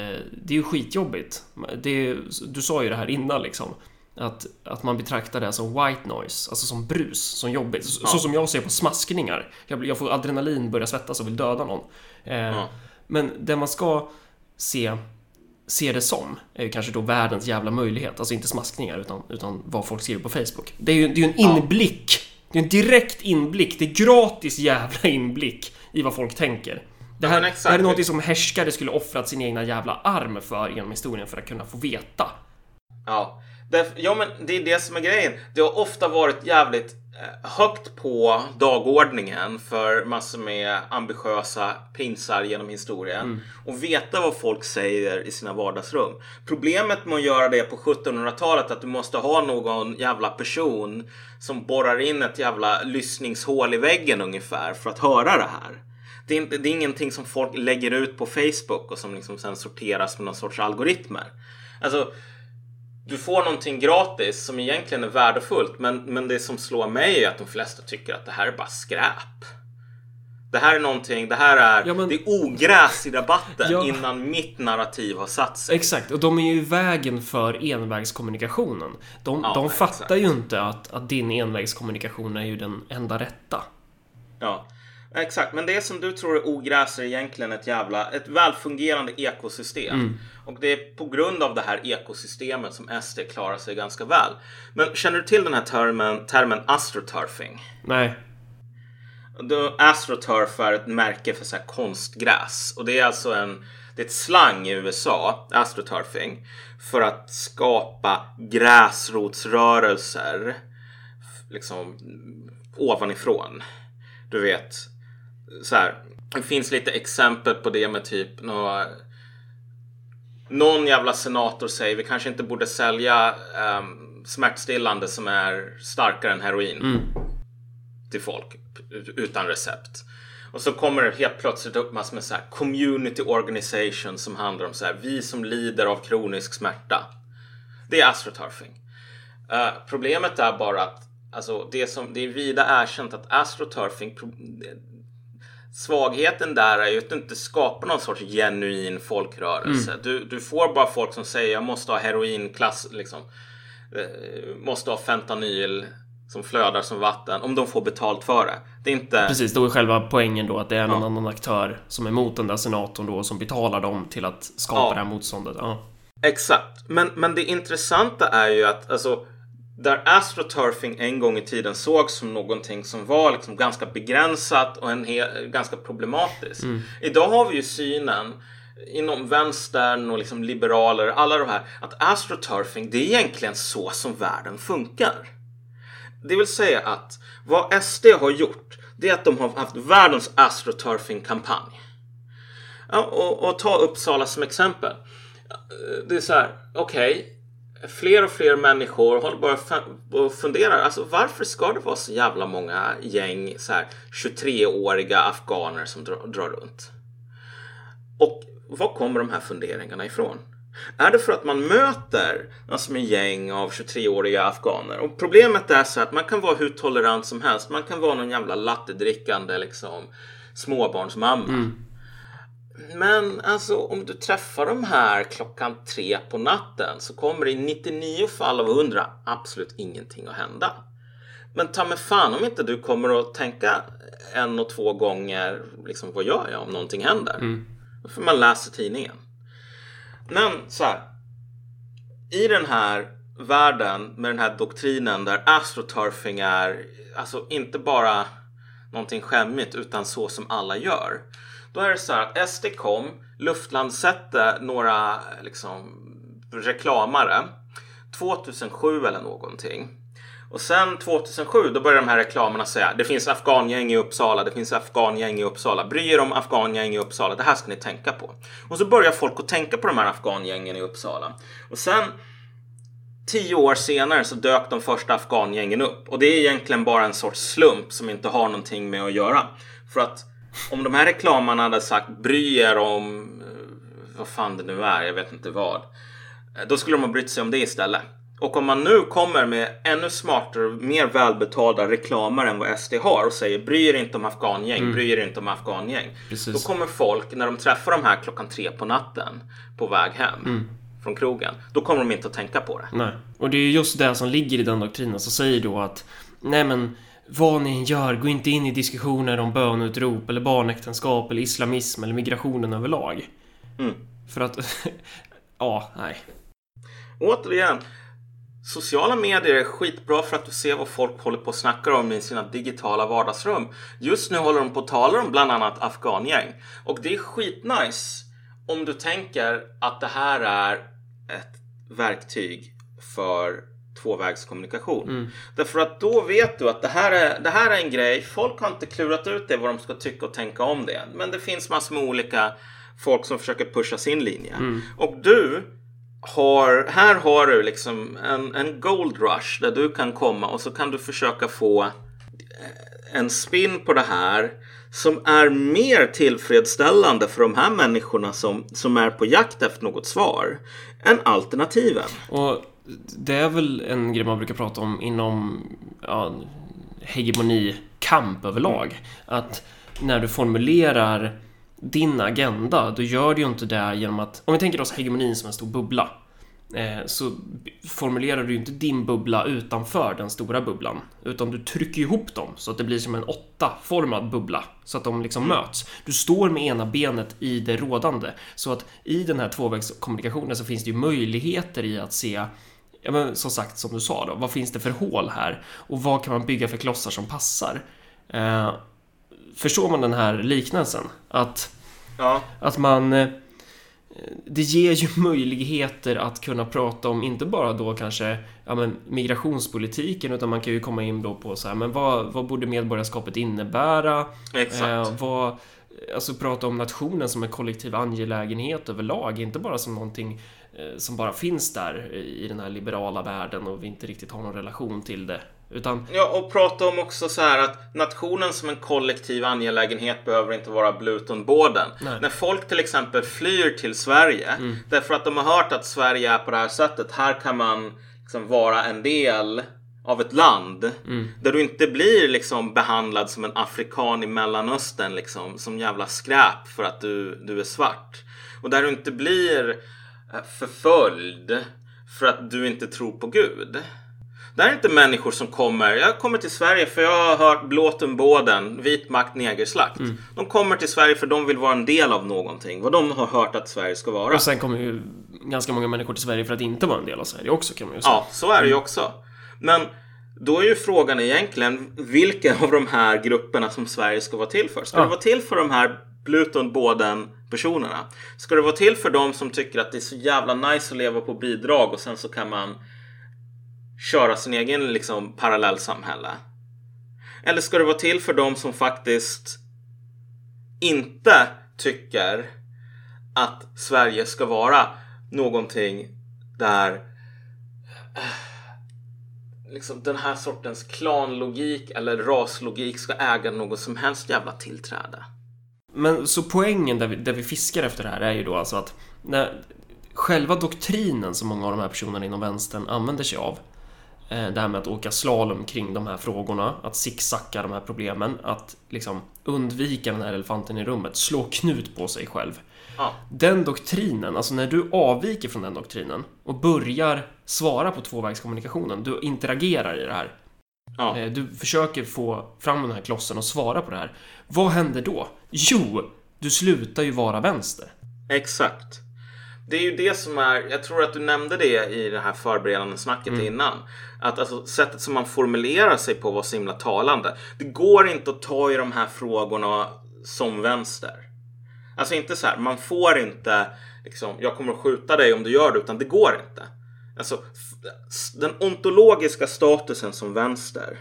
det är ju skitjobbigt. Det, du sa ju det här innan liksom. Att, att man betraktar det som white noise, alltså som brus, som jobbigt. Så, ja. så som jag ser på smaskningar. Jag, jag får adrenalin, börjar svettas och vill döda någon. Eh, ja. Men det man ska se, se det som är ju kanske då världens jävla möjlighet. Alltså inte smaskningar utan, utan vad folk skriver på Facebook. Det är ju det är en inblick. Det är en direkt inblick. Det är gratis jävla inblick i vad folk tänker. Det här, ja, det här är något som härskare skulle offrat sin egna jävla arm för genom historien för att kunna få veta. Ja, det, ja men det är det som är grejen. Det har ofta varit jävligt högt på dagordningen för massor med ambitiösa prinsar genom historien mm. och veta vad folk säger i sina vardagsrum. Problemet med att göra det på 1700-talet är att du måste ha någon jävla person som borrar in ett jävla lyssningshål i väggen ungefär för att höra det här det är, inte, det är ingenting som folk lägger ut på Facebook och som liksom sen sorteras med någon sorts algoritmer. Alltså, du får någonting gratis som egentligen är värdefullt men, men det som slår mig är att de flesta tycker att det här är bara skräp. Det här är någonting, det här är, ja, men, det är ogräs i rabatten ja, innan mitt narrativ har satt sig. Exakt, och de är ju i vägen för envägskommunikationen. De, ja, de fattar exakt. ju inte att, att din envägskommunikation är ju den enda rätta. Ja, Exakt, men det som du tror är ogräs är egentligen ett jävla, ett välfungerande ekosystem. Mm. Och det är på grund av det här ekosystemet som SD klarar sig ganska väl. Men känner du till den här termen, termen astroturfing? Nej. Astroturf är ett märke för så här konstgräs. Och det är alltså en, det är ett slang i USA, astroturfing, för att skapa gräsrotsrörelser liksom ovanifrån. Du vet, så här, det finns lite exempel på det med typ några, någon jävla senator säger vi kanske inte borde sälja um, smärtstillande som är starkare än heroin mm. till folk utan recept. Och så kommer det helt plötsligt upp massor med så här community organization som handlar om så här vi som lider av kronisk smärta. Det är astroturfing. Uh, problemet är bara att alltså, det, som, det är vida erkänt att astroturfing Svagheten där är ju att du inte skapar någon sorts genuin folkrörelse. Mm. Du, du får bara folk som säger jag måste ha heroinklass, liksom. Eh, måste ha fentanyl som flödar som vatten om de får betalt för det. Det är inte... Precis, då är själva poängen då att det är någon ja. annan aktör som är emot den där senatorn då som betalar dem till att skapa ja. det här motståndet. Ja. Exakt, men, men det intressanta är ju att alltså där astroturfing en gång i tiden sågs som någonting som var liksom ganska begränsat och en ganska problematiskt. Mm. Idag har vi ju synen inom vänstern och liksom liberaler, alla de här, att astroturfing det är egentligen så som världen funkar. Det vill säga att vad SD har gjort det är att de har haft världens astroturfing-kampanj. Ja, och, och ta Uppsala som exempel. Det är så här, okej, okay, fler och fler människor håller bara och funderar. Alltså varför ska det vara så jävla många gäng så här 23-åriga afghaner som drar, drar runt? Och var kommer de här funderingarna ifrån? Är det för att man möter alltså med gäng av 23-åriga afghaner? Och problemet är så att man kan vara hur tolerant som helst. Man kan vara någon jävla lattedrickande liksom småbarnsmamma. Mm. Men alltså om du träffar de här klockan tre på natten så kommer det i 99 fall av 100 absolut ingenting att hända. Men ta mig fan om inte du kommer att tänka en och två gånger liksom vad gör jag om någonting händer? Mm. För man läser tidningen. Men så här. I den här världen med den här doktrinen där astroturfing är alltså inte bara någonting skämmigt utan så som alla gör. Då är det så här att SD kom, luftlandsätte några liksom, reklamare 2007 eller någonting. Och sen 2007 då började de här reklamerna säga det finns afghangäng i Uppsala, det finns afghangäng i Uppsala. Bry er om afghangäng i Uppsala, det här ska ni tänka på. Och så börjar folk att tänka på de här afghangängen i Uppsala. Och sen tio år senare så dök de första afghangängen upp. Och det är egentligen bara en sorts slump som inte har någonting med att göra. För att om de här reklamarna hade sagt bry er om eh, vad fan det nu är, jag vet inte vad. Eh, då skulle de ha brytt sig om det istället. Och om man nu kommer med ännu smartare, mer välbetalda reklamer än vad SD har och säger bry er inte om afghangäng, mm. bry er inte om afghangäng. Precis. Då kommer folk när de träffar de här klockan tre på natten på väg hem mm. från krogen. Då kommer de inte att tänka på det. Nej, och det är just det som ligger i den doktrinen som säger då att nej men vad ni än gör, gå inte in i diskussioner om bönutrop eller barnäktenskap eller islamism eller migrationen överlag. Mm. För att, ja, nej. Återigen, Sociala medier är skitbra för att du ser vad folk håller på och snackar om i sina digitala vardagsrum. Just nu håller de på att tala om bland annat afghangäng. Och det är skitnice om du tänker att det här är ett verktyg för tvåvägskommunikation. Mm. Därför att då vet du att det här, är, det här är en grej. Folk har inte klurat ut det vad de ska tycka och tänka om det. Men det finns massor med olika folk som försöker pusha sin linje. Mm. Och du har, här har du liksom en, en gold rush där du kan komma och så kan du försöka få eh, en spin på det här som är mer tillfredsställande för de här människorna som, som är på jakt efter något svar än alternativen. Och det är väl en grej man brukar prata om inom ja, hegemonikamp överlag. Att när du formulerar din agenda, då gör du ju inte det genom att... Om vi tänker oss hegemonin som en stor bubbla. Eh, så formulerar du ju inte din bubbla utanför den stora bubblan. Utan du trycker ihop dem så att det blir som en åttaformad bubbla. Så att de liksom mm. möts. Du står med ena benet i det rådande. Så att i den här tvåvägskommunikationen så finns det ju möjligheter i att se Ja, men som sagt, som du sa då, vad finns det för hål här? Och vad kan man bygga för klossar som passar? Eh, Förstår man den här liknelsen? Att, ja. att man... Eh, det ger ju möjligheter att kunna prata om inte bara då kanske ja, men migrationspolitiken utan man kan ju komma in då på så här, men vad, vad borde medborgarskapet innebära? Exakt. Eh, vad, alltså prata om nationen som en kollektiv angelägenhet överlag, inte bara som någonting som bara finns där i den här liberala världen och vi inte riktigt har någon relation till det utan... Ja, och prata om också så här att nationen som en kollektiv angelägenhet behöver inte vara Blutonbåden. När folk till exempel flyr till Sverige mm. därför att de har hört att Sverige är på det här sättet. Här kan man liksom vara en del av ett land mm. där du inte blir liksom behandlad som en afrikan i Mellanöstern liksom som jävla skräp för att du, du är svart. Och där du inte blir eh, förföljd för att du inte tror på Gud. Det här är inte människor som kommer. Jag kommer till Sverige för jag har hört Blåtenbåden, vit makt, negerslakt. Mm. De kommer till Sverige för de vill vara en del av någonting. Vad de har hört att Sverige ska vara. Och sen kommer ju ganska många människor till Sverige för att inte vara en del av Sverige också kan man ju säga. Ja, så är det ju också. Men då är ju frågan egentligen vilka av de här grupperna som Sverige ska vara till för. Ska ja. det vara till för de här Pluton båden personerna. Ska det vara till för dem som tycker att det är så jävla nice att leva på bidrag och sen så kan man köra sin egen liksom, parallellsamhälle? Eller ska det vara till för dem som faktiskt inte tycker att Sverige ska vara någonting där eh, liksom den här sortens klanlogik eller raslogik ska äga något som helst jävla tillträde. Men så poängen där vi, där vi fiskar efter det här är ju då alltså att när, själva doktrinen som många av de här personerna inom vänstern använder sig av eh, det här med att åka slalom kring de här frågorna, att zigzacka de här problemen, att liksom undvika den här elefanten i rummet, slå knut på sig själv. Ja. Den doktrinen, alltså när du avviker från den doktrinen och börjar svara på tvåvägskommunikationen, du interagerar i det här. Ja. Eh, Du försöker få fram den här klossen och svara på det här. Vad händer då? Jo, du slutar ju vara vänster. Exakt. Det är ju det som är, jag tror att du nämnde det i det här förberedande snacket Mm. innan. Att alltså, sättet som man formulerar sig på var så himla talande. Det går inte att ta i de här frågorna som vänster. Alltså inte så här, man får inte liksom, jag kommer att skjuta dig om du gör det, utan det går inte. Alltså, den ontologiska statusen som vänster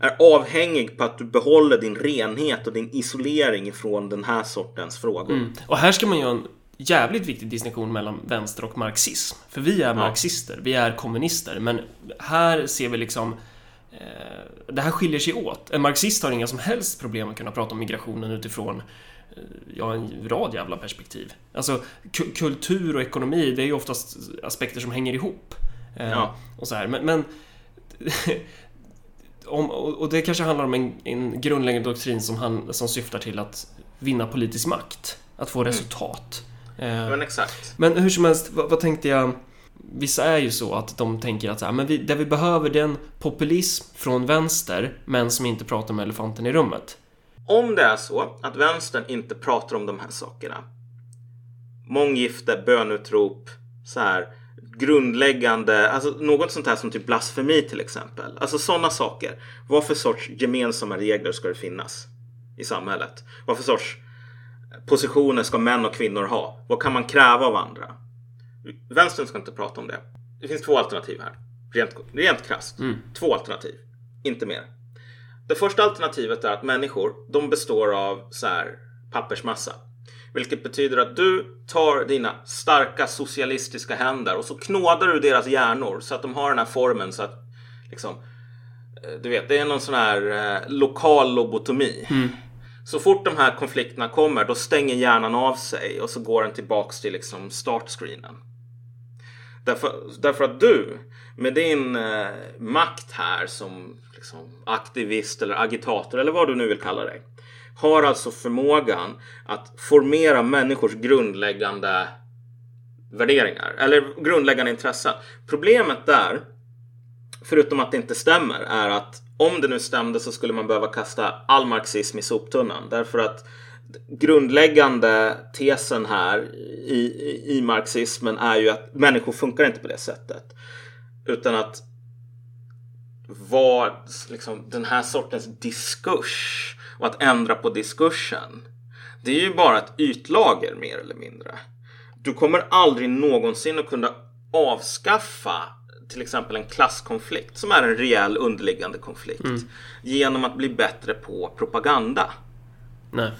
är avhängig på att du behåller din renhet och din isolering ifrån den här sortens frågor. Och här ska man göra en jävligt viktig distinktion mellan vänster och marxism. För vi är marxister, vi är kommunister, men här ser vi liksom eh, det här skiljer sig åt. En marxist har inga som helst problem att kunna prata om migrationen utifrån eh, ja, en rad jävla perspektiv. Alltså ku- kultur och ekonomi, det är ju oftast aspekter som hänger ihop. Eh, Ja. Och så här. Men, men om, och det kanske handlar om en, en grundläggande doktrin som, han, som syftar till att vinna politisk makt. Att få resultat. Eh, Men exakt. men hur som helst, vad, vad tänkte jag? Vissa är ju så att de tänker att så här, men vi, det vi behöver det är en populism från vänster, men som inte pratar med elefanten i rummet. Om det är så att vänstern inte pratar om de här sakerna. Månggifte, bönutrop, så här grundläggande, alltså något sånt här som typ blasfemi till exempel. Alltså sådana saker. Vad för sorts gemensamma regler ska det finnas i samhället? Vad för sorts positioner ska män och kvinnor ha? Vad kan man kräva av andra? Vänstern ska inte prata om det. Det finns två alternativ här. Rent, rent krasst. Två alternativ. Inte mer. Det första alternativet är att människor, de består av så här pappersmassa. Vilket betyder att du tar dina starka socialistiska händer och så knådar du deras hjärnor så att de har den här formen så att liksom eh, du vet, det är någon sån här eh, lokal lobotomi. Så fort de här konflikterna kommer då stänger hjärnan av sig och så går den tillbaks till liksom startscreenen. Därför, därför att du med din eh, makt här som liksom, aktivist eller agitator eller vad du nu vill kalla dig. Har alltså förmågan att formera människors grundläggande värderingar eller grundläggande intressen. Problemet där, förutom att det inte stämmer, är att om det nu stämde så skulle man behöva kasta all marxism i soptunnan. Därför att grundläggande tesen här i, i, i marxismen är ju att människor funkar inte på det sättet. Utan att vad liksom, den här sortens diskurs och att ändra på diskursen. Det är ju bara ett ytlager mer eller mindre. Du kommer aldrig någonsin att kunna avskaffa till exempel en klasskonflikt som är en rejäl underliggande konflikt genom att bli bättre på propaganda. Nej.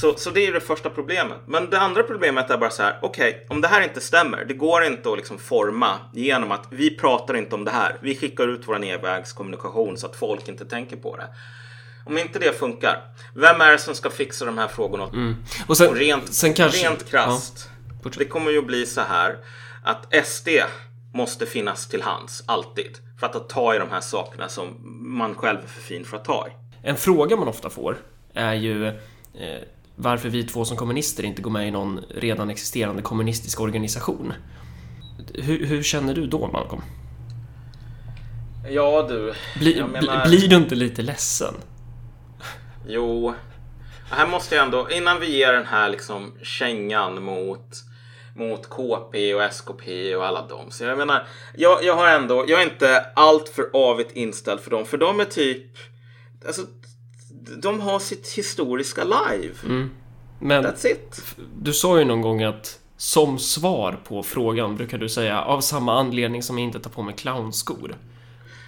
Så, så det är det första problemet. Men det andra problemet är bara så här, okej, om det här inte stämmer, det går inte att liksom forma genom att vi pratar inte om det här. Vi skickar ut vår envägskommunikation så att folk inte tänker på det. Om inte det funkar, vem är det som ska fixa de här frågorna? Och sen, Och rent, sen kanske... rent krasst, fortsätt. det kommer ju bli så här att SD måste finnas till hands, alltid. För att ta i de här sakerna som man själv är för fin för att ta i. En fråga man ofta får är ju eh, varför vi två som kommunister inte går med i någon redan existerande kommunistisk organisation. Hur, hur känner du då, Malcolm? Ja du, Bli, menar- bli, blir du inte lite ledsen? Jo, här måste jag ändå, innan vi ger den här liksom kängan mot, mot KP och SKP och alla dem. Så jag menar, jag, jag har ändå, jag är inte allt för avigt inställd för dem. För de är typ, alltså, de har sitt historiska live. Men That's it. du sa ju någon gång att som svar på frågan brukar du säga av samma anledning som jag inte tar på mig clownskor.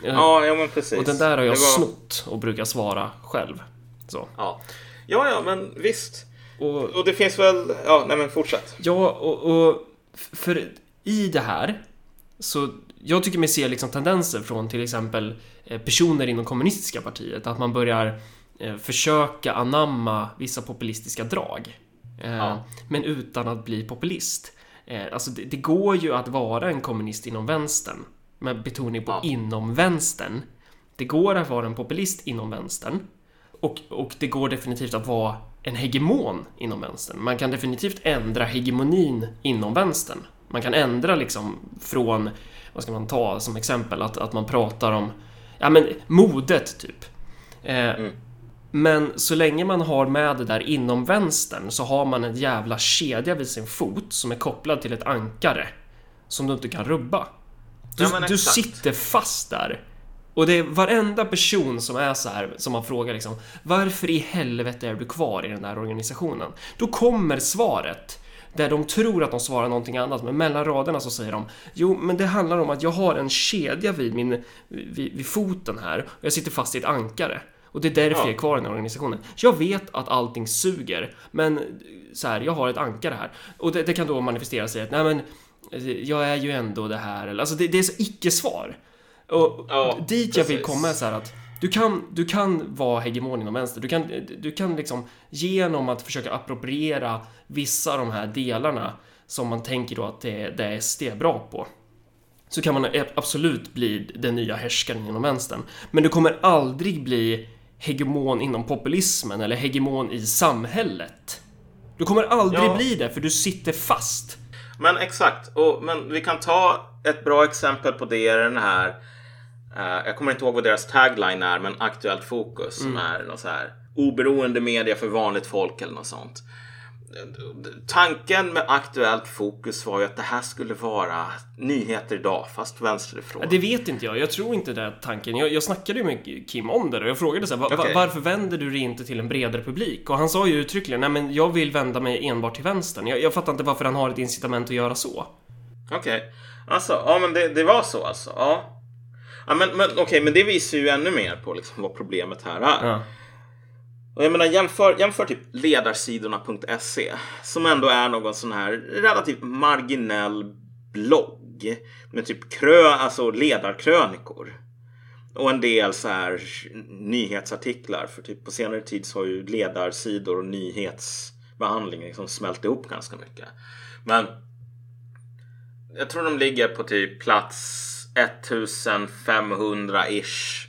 Ja, ja men precis. Och den där har jag var- snott och brukar svara själv. Så. Ja. ja, ja, men visst. Och Och det finns väl, ja, nej men fortsätt. Ja, och, och för i det här så jag tycker mig se liksom tendenser från till exempel eh, personer inom kommunistiska partiet att man börjar eh, försöka anamma vissa populistiska drag. Eh, Ja. Men utan att bli populist. Alltså det, det, går ju att vara en kommunist inom vänstern. Med betoning på ja. inom vänstern. Det går att vara en populist inom vänstern. Och, och det går definitivt att vara en hegemon inom vänstern. Man kan definitivt ändra hegemonin inom vänstern. Man kan ändra liksom från, vad ska man ta som exempel, att, att man pratar om, ja men modet typ. Eh, mm. Men så länge man har med det där inom vänstern så har man en jävla kedja vid sin fot som är kopplad till ett ankare som du inte kan rubba. Du, ja, du sitter fast där. Och det är varenda person som är så här som man frågar liksom Varför i helvete är du kvar i den där organisationen? Då kommer svaret där de tror att de svarar någonting annat, men mellan raderna så säger de Jo, men det handlar om att jag har en kedja vid min vid, vid foten här och jag sitter fast i ett ankare. Och det är därför ja. jag är kvar i den här organisationen. Jag vet att allting suger, men så här, jag har ett ankare här. Och det, det kan då manifestera sig att, nej men, jag är ju ändå det här, alltså det, det är så icke-svar. Och ja, dit jag vill komma är så här att du kan, du kan vara hegemon inom vänster. Du kan, du kan liksom genom att försöka appropriera vissa av de här delarna som man tänker då att det, det är SD bra på. Så kan man absolut bli den nya härskaren inom vänstern. Men du kommer aldrig bli hegemon inom populismen eller hegemon i samhället. Du kommer aldrig ja. bli det för du sitter fast. Men exakt, och, men vi kan ta ett bra exempel på det i den här jag kommer inte ihåg vad deras tagline är, men Aktuellt Fokus mm. som är något så här oberoende media för vanligt folk eller något sånt. Tanken med Aktuellt Fokus var ju att det här skulle vara nyheter idag, fast vänsterifrån. Det vet inte jag. Jag tror inte det är tanken. Jag, jag snackade ju med Kim om det och jag frågade så här, okay. varför vänder du dig inte till en bredare publik? Och han sa ju uttryckligen, nej men jag vill vända mig enbart till vänstern. Jag, jag fattar inte varför han har ett incitament att göra så. Okej. Okay. Alltså, ja men det, det var så alltså. Ja. Ja, men, men okej, okay, men det visar ju ännu mer på liksom vad problemet här är. Ja. Och jag menar jämför, jämför typ ledarsidorna.se som ändå är någon sån här relativt marginell blogg med typ krö, alltså ledarkrönikor. Och en del så här nyhetsartiklar för typ på senare tid så har ju ledarsidor och nyhetsbehandling liksom smält ihop ganska mycket. Men jag tror de ligger på typ plats 1500-ish.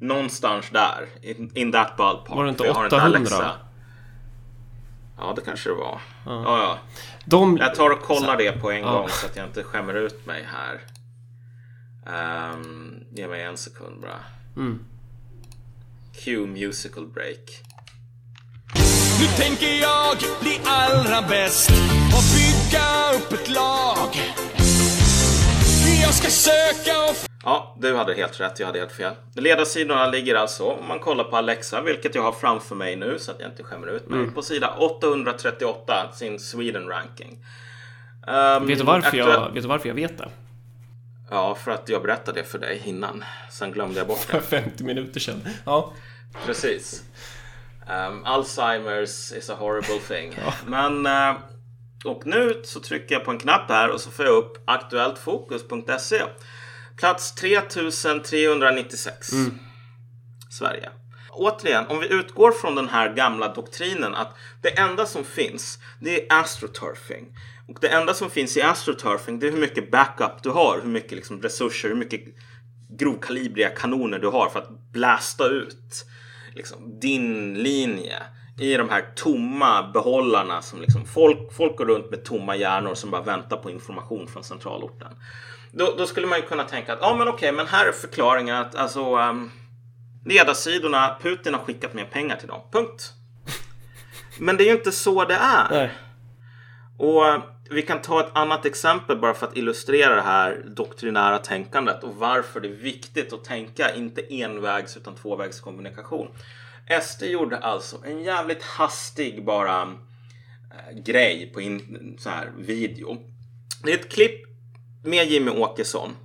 Någonstans där. In, in that ballpark. Var det inte 800? Ja, det kanske det var. Ja. Ja, ja. De... Jag tar och kollar det på en ja. gång så att jag inte skämmer ut mig här. Um, ge mig en sekund bara. Mm. Q musical break. Nu tänker jag bli allra bäst och bygga upp ett lag jag ska söka och... Ja, du hade helt rätt. Jag hade helt fel. Ledarsidorna ligger alltså, om man kollar på Alexa, vilket jag har framför mig nu så att jag inte skämmer ut mig, mm. på sida 838, sin Sweden ranking. Um, vet, du varför jag, vet du varför jag vet det? Ja, för att jag berättade det för dig innan. Sen glömde jag bort det. För 50 minuter sedan. Ja. Precis. Um, Alzheimers is a horrible thing. ja. Men uh, och nu så trycker jag på en knapp här och så får jag upp aktuelltfokus.se. Plats 3396. Mm. Sverige. Återigen, om vi utgår från den här gamla doktrinen att det enda som finns det är astroturfing. Och det enda som finns i astroturfing det är hur mycket backup du har, hur mycket liksom resurser, hur mycket grovkalibriga kanoner du har för att blasta ut liksom, din linje i de här tomma behållarna som liksom folk, folk går runt med tomma hjärnor som bara väntar på information från centralorten. Då, då skulle man ju kunna tänka att ja, men okej, men här är förklaringen att alltså um, ledarsidorna, Putin har skickat mer pengar till dem. Punkt. Men det är ju inte så det är. Nej. Och uh, vi kan ta ett annat exempel bara för att illustrera det här doktrinära tänkandet och varför det är viktigt att tänka inte envägs utan tvåvägskommunikation. SD gjorde alltså en jävligt hastig bara äh, grej på in, så här video. Det är ett klipp med Jimmy Åkesson.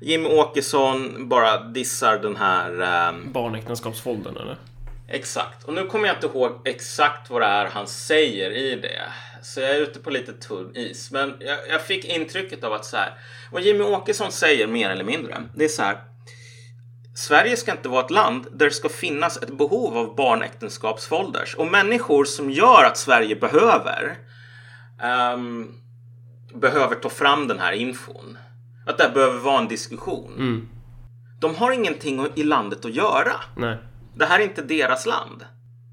Jimmy Åkesson bara dissar den här... Ähm, Barnäktenskapsfoldern eller? Exakt. Och nu kommer jag inte ihåg exakt vad det är han säger i det. Så jag är ute på lite tunn is. Men jag, jag fick intrycket av att så här. Vad Jimmy Åkesson säger mer eller mindre. Det är så här. Sverige ska inte vara ett land där det ska finnas ett behov av barnäktenskapsfolders och människor som gör att Sverige behöver um, behöver ta fram den här infon. Att det behöver vara en diskussion. Mm. De har ingenting i landet att göra. Nej. Det här är inte deras land.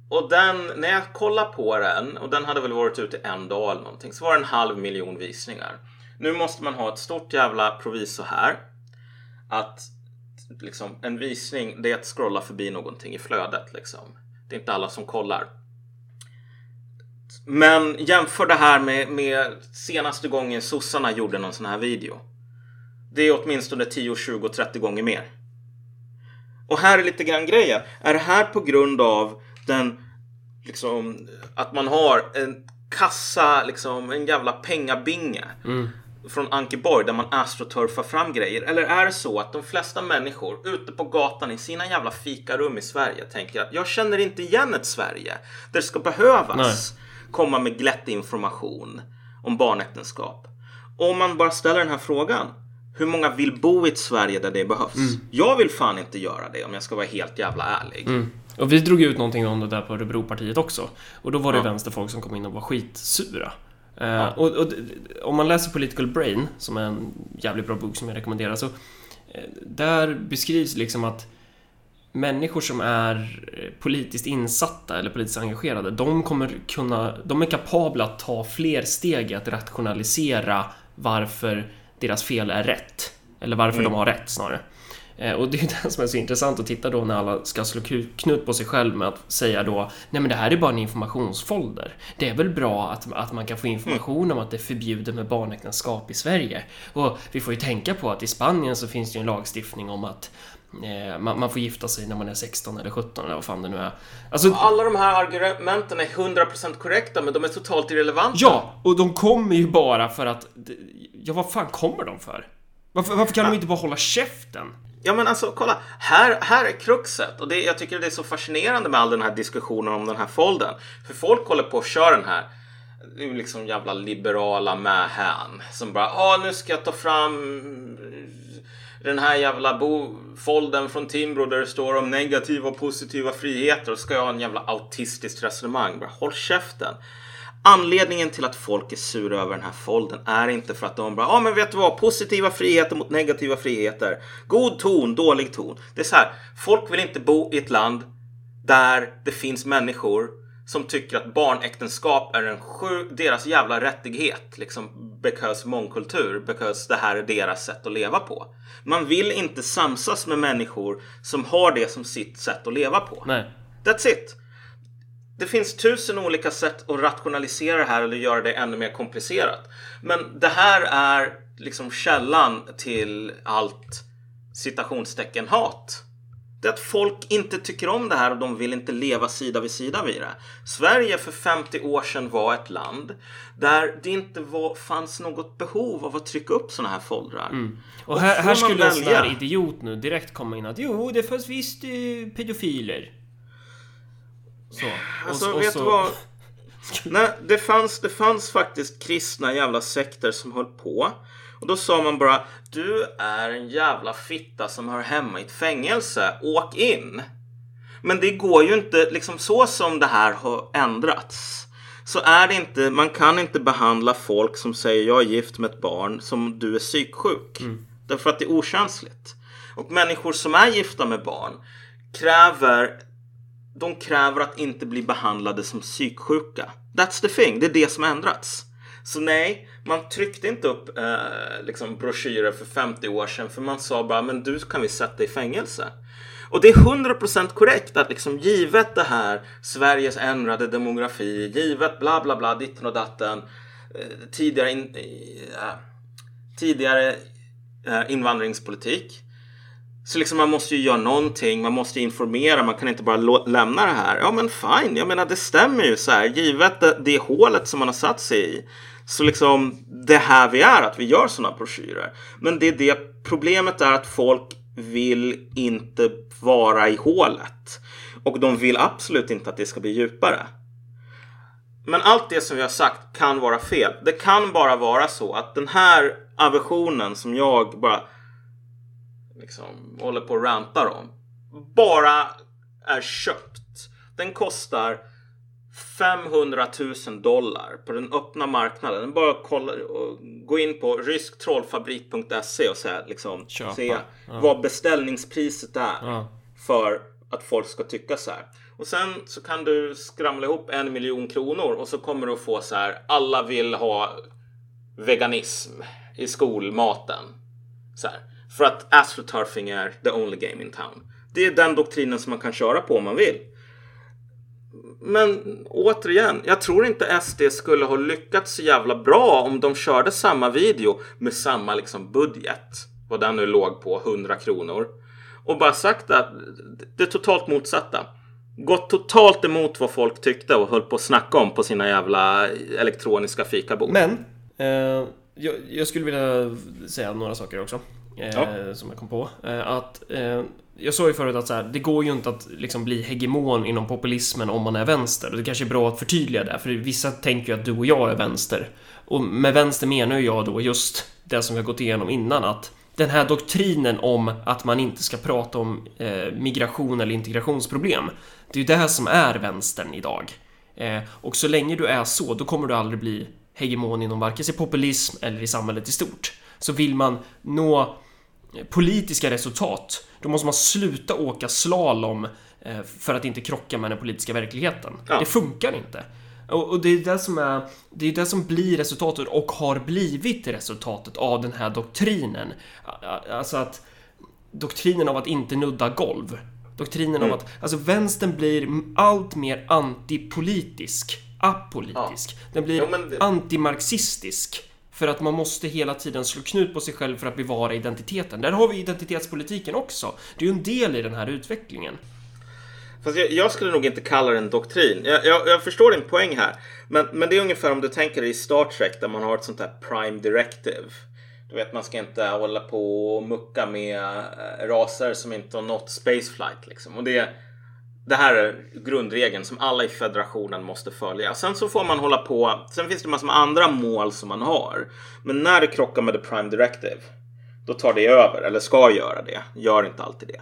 Och den, när jag kollar på den, och den hade väl varit ute en dag eller någonting, så var det en halv miljon visningar. Nu måste man ha ett stort jävla proviso här. Att liksom, en visning, det är att scrolla förbi någonting i flödet. Liksom. Det är inte alla som kollar. Men jämför det här med, med senaste gången sossarna gjorde någon sån här video. Det är åtminstone 10, 20, 30 gånger mer. Och här är lite grann grejen. Är det här på grund av den, liksom, att man har en kassa, liksom en jävla pengabinge Mm från Ankeborg där man astroturfar fram grejer? Eller är det så att de flesta människor ute på gatan i sina jävla fikarum i Sverige tänker att jag känner inte igen ett Sverige där det ska behövas komma med glättig information om barnäktenskap. Om man bara ställer den här frågan. Hur många vill bo i ett Sverige där det behövs? Jag vill fan inte göra det om jag ska vara helt jävla ärlig. Mm. Och vi drog ut någonting om det där på Örebropartiet också. Och då var det Ja. vänsterfolk som kom in och var skitsura. Eh, och, och om man läser Political Brain, som är en jävligt bra bok som jag rekommenderar, så eh, där beskrivs liksom att människor som är eh, politiskt insatta eller politiskt engagerade, de kommer kunna, de är kapabla att ta fler steg i att rationalisera varför deras fel är rätt. Eller varför de har rätt snarare. Eh, Och det är ju det som är så intressant att titta då när alla ska slå knut på sig själv med att säga då Nej men det här är bara en informationsfolder. Det är väl bra att, att man kan få information om att det är förbjudet med barnäktenskap i Sverige. Och vi får ju tänka på att i Spanien så finns det ju en lagstiftning om att eh, man, man får gifta sig när man är 16 eller 17 eller vad fan det nu är. Alltså, Alla de här argumenten är 100% korrekta men de är totalt irrelevanta. ja! Och de kommer ju bara för att... Ja, vad fan kommer de för? Varför, varför kan de inte bara hålla käften? Ja men alltså kolla, här, här är kruxet och det, jag tycker det är så fascinerande med all den här diskussionen om den här folden. För folk håller på att köra den här liksom jävla liberala mähän som bara ah nu ska jag ta fram den här jävla bo folden från Timbro där det står om negativa och positiva friheter och ska jag ha en jävla autistiskt resonemang. Bara håll käften. Anledningen till att folk är sura över den här folden är inte för att de bara, ja ah, men vet du vad, positiva friheter mot negativa friheter. God ton, dålig ton. Det är så här, folk vill inte bo i ett land där det finns människor som tycker att barnäktenskap är en sju, deras jävla rättighet. Liksom because mångkultur, because det här är deras sätt att leva på. Man vill inte samsas med människor som har det som sitt sätt att leva på. Nej. That's it. Det finns tusen olika sätt att rationalisera det här eller göra det ännu mer komplicerat. Men det här är liksom källan till allt citationstecken hat. Det är att folk inte tycker om det här och de vill inte leva sida vid sida vid det. Sverige för 50 år sedan var ett land där det inte var, fanns något behov av att trycka upp sådana här foldrar. Och här, får här man skulle en sån här idiot nu direkt komma in att jo, det fanns visst eh, pedofiler. Så. Och- Alltså och vet så- du vad? Nej, det fanns, det fanns faktiskt kristna jävla sekter som höll på. Och då sa man bara Du är en jävla fitta som hör hemma i ett fängelse. Åk in. Men det går ju inte, liksom så som det här har ändrats. Så är det inte, man kan inte behandla folk som säger jag är gift med ett barn som du är psyksjuk. Därför att det är okänsligt. Och människor som är gifta med barn kräver de kräver att inte bli behandlade som psyksjuka. That's the thing, det är det som har ändrats. Så nej, man tryckte inte upp eh, liksom broschyrer för 50 år sedan för man sa bara men du kan vi sätta i fängelse. Och det är 100% korrekt att liksom givet det här Sveriges ändrade demografi, givet bla bla bla ditten och datten, eh, tidigare, in, eh, tidigare eh, invandringspolitik så liksom man måste ju göra någonting, man måste informera, man kan inte bara lämna det här. Ja men fine, jag menar det stämmer ju så här, givet det, det hålet som man har satt sig i. Så liksom det här vi är, att vi gör sådana broschyrer. Men det är det problemet är att folk vill inte vara i hålet. Och de vill absolut inte att det ska bli djupare. Men allt det som vi har sagt kan vara fel. Det kan bara vara så att den här aversionen som jag bara liksom håller på och rantar om bara är köpt. Den kostar 500 000 dollar på den öppna marknaden. Bara kolla gå in på rysktrollfabrik.se och säga, liksom, Köpa. se Ja. vad beställningspriset är Ja. för att folk ska tycka så här. Och sen så kan du skramla ihop en miljon kronor och så kommer du att få så här. Alla vill ha veganism i skolmaten. Så här. För att astroturfing är the only game in town. Det är den doktrinen som man kan köra på om man vill. Men återigen, jag tror inte SD skulle ha lyckats så jävla bra om de körde samma video med samma liksom budget. Vad den nu låg på, 100 kronor. Och bara sagt att det är totalt motsatta. Gått totalt emot vad folk tyckte och höll på att snacka om på sina jävla elektroniska fikabord. Men, eh, jag, jag skulle vilja säga några saker också. Eh, Ja. Som jag kom på. Eh, att, eh, jag sa ju förut att så här, det går ju inte att liksom bli hegemon inom populismen om man är vänster. Och det kanske är bra att förtydliga det, för vissa tänker ju att du och jag är vänster. Och med vänster menar jag då just det som vi har gått igenom innan, att den här doktrinen om att man inte ska prata om eh, migration eller integrationsproblem. Det är ju det här som är vänstern idag. Eh, och så länge du är så, då kommer du aldrig bli hegemon inom varken populism eller i samhället i stort. Så vill man nå politiska resultat, då måste man sluta åka slalom eh, för att inte krocka med den politiska verkligheten. Ja. Det funkar inte. Och, det är det som är, det är det som blir resultatet och har blivit resultatet av den här doktrinen. Alltså att doktrinen av att inte nudda golv. Doktrinen Mm. om att, alltså vänstern blir allt mer antipolitisk, apolitisk. Den blir Jo, det- antimarxistisk. För att man måste hela tiden slå knut på sig själv för att bevara identiteten. Där har vi identitetspolitiken också. Det är ju en del i den här utvecklingen. Fast jag, jag skulle nog inte kalla det en doktrin. Jag, jag, jag förstår din poäng här. Men, men det är ungefär om du tänker dig i Star Trek där man har ett sånt här prime directive. Du vet, man ska inte hålla på och mucka med eh, raser som inte har nått spaceflight. Liksom. Och det, det här är grundregeln som alla i federationen måste följa. Sen så får man hålla på. Sen finns det massor med andra mål som man har. Men när det krockar med the prime directive. Då tar det över, eller ska göra det. Gör inte alltid det.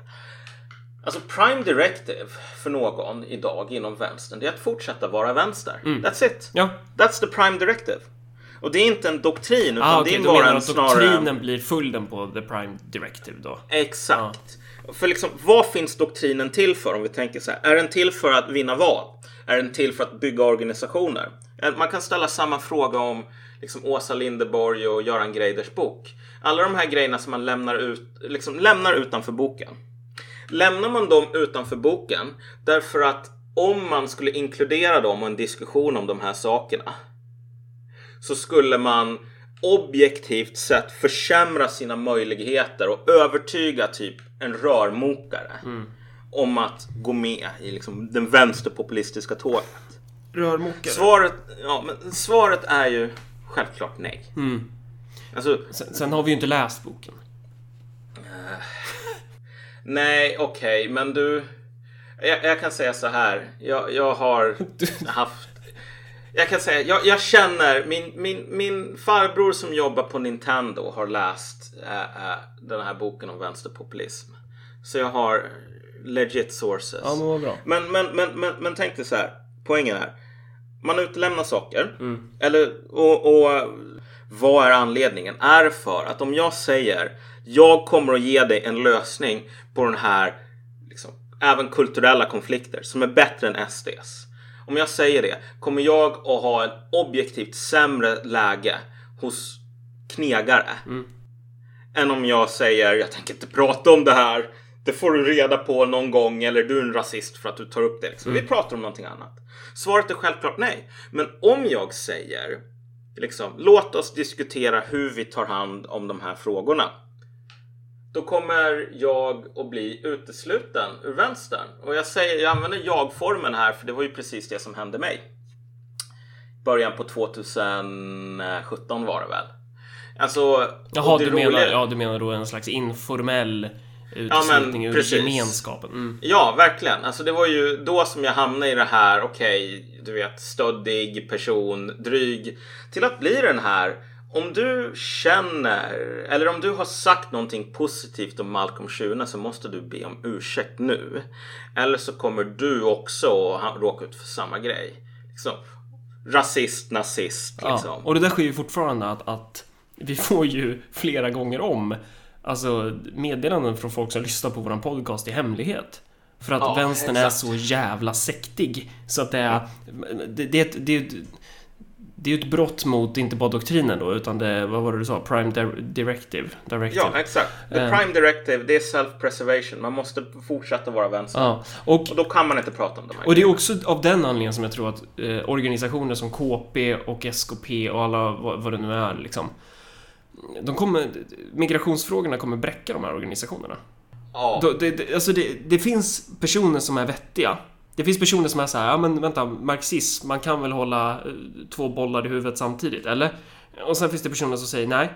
Alltså Prime Directive för någon idag inom vänstern det är att fortsätta vara vänster. That's it. Ja. That's the Prime Directive. Och det är inte en doktrin utan Ah, det okej, är bara en snarare... doktrinen blir följden på The Prime Directive då? Exakt. För liksom, vad finns doktrinen till för om vi tänker så här? Är den till för att vinna val? Är den till för att bygga organisationer? Eh, man kan ställa samma fråga om liksom, Åsa Linderborg och Göran Greiders bok. Alla de här grejerna som man lämnar, ut, liksom, lämnar utanför boken. Lämnar man dem utanför boken därför att om man skulle inkludera dem och en diskussion om de här sakerna så skulle man objektivt sett försämra sina möjligheter och övertyga typ en rörmokare om att gå med i liksom den vänsterpopulistiska tåget. Rörmokare? Svaret, ja, men svaret är ju självklart nej. Alltså, Sen, sen har vi ju inte läst boken. nej, okej, men du. Jag, jag kan säga så här. Jag, jag har haft. Jag kan säga, jag, jag känner min, min, min farbror som jobbar på Nintendo har läst äh, den här boken om vänsterpopulism. Så jag har legit sources. Ja, men vad bra. Men, men, men, men, men tänk dig så här. Poängen är. Man utlämnar saker. Mm. Eller, och, och vad är anledningen? Är det för att om jag säger jag kommer att ge dig en lösning på den här liksom, även kulturella konflikter som är bättre än SDs. Om jag säger det, kommer jag att ha en objektivt sämre läge hos knegare än om jag säger jag tänker inte prata om det här. Det får du reda på någon gång eller du är en rasist för att du tar upp det. Liksom. Vi pratar om någonting annat. Svaret är självklart nej. Men om jag säger liksom, låt oss diskutera hur vi tar hand om de här frågorna. Då kommer jag att bli utesluten ur vänstern. Och jag säger, jag använder jag-formen här för det var ju precis det som hände mig. Början på 2017 var det väl. Alltså, Jaha, du menar, roliga- ja, du menar då en slags informell uteslutning ur precis. gemenskapen? Mm. Ja, verkligen. Alltså det var ju då som jag hamnade i det här, okej, du vet, stöddig person, dryg, till att bli den här om du känner, eller om du har sagt någonting positivt om Malcolm Schune så måste du be om ursäkt nu. Eller så kommer du också råka ut för samma grej. liksom, rasist, nazist. Liksom. Ja, och det där sker ju fortfarande att, att vi får ju flera gånger om Alltså meddelanden från folk som lyssnar på våran podcast i hemlighet. För att Ja, vänstern är exakt. så jävla sektig. Så att det är... Det, det, är det, är det är ju ett brott mot, inte bara doktrinen då, utan det, vad var det du sa? Prime Dir- Directive. Directive. Ja, exakt. The Eh. prime directive, det är self-preservation. Man måste fortsätta vara vänster. Ja, och Och då kan man inte prata om de här Och det är också av den anledningen som jag tror att eh, organisationer som KP och SKP och alla vad, vad det nu är liksom de kommer, migrationsfrågorna kommer bräcka de här organisationerna. Ja. Då, det, det, alltså det, det finns personer som är vettiga. Det finns personer som är så här, ja men vänta, marxism, man kan väl hålla eh, två bollar i huvudet samtidigt, eller? Och sen finns det personer som säger nej.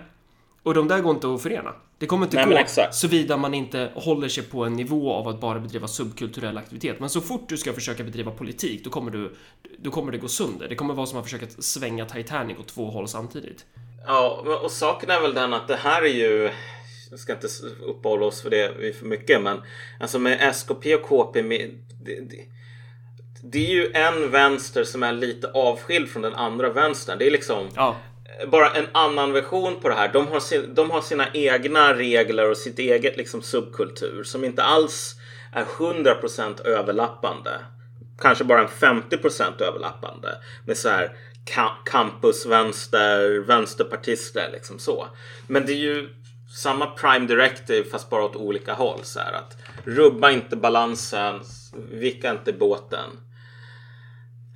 Och de där går inte att förena. Det kommer inte Nej, gå såvida man inte håller sig på en nivå av att bara bedriva subkulturell aktivitet. Men så fort du ska försöka bedriva politik, då kommer, du, då kommer det gå sönder. Det kommer vara som att försöka svänga Titanic åt två håll samtidigt. Ja, och saken är väl den att det här är ju... Jag ska inte uppehålla oss för det för mycket, men alltså med SKP och KP, det, det, det är ju en vänster som är lite avskild från den andra vänstern. Det är liksom Ja, bara en annan version på det här. De har, sin, de har sina egna regler och sitt eget liksom subkultur som inte alls är 100% överlappande. Kanske bara en 50% överlappande med så här campusvänster, vänsterpartister liksom så. Men det är ju samma prime directive fast bara åt olika håll så här att rubba inte balansen, vicka inte båten.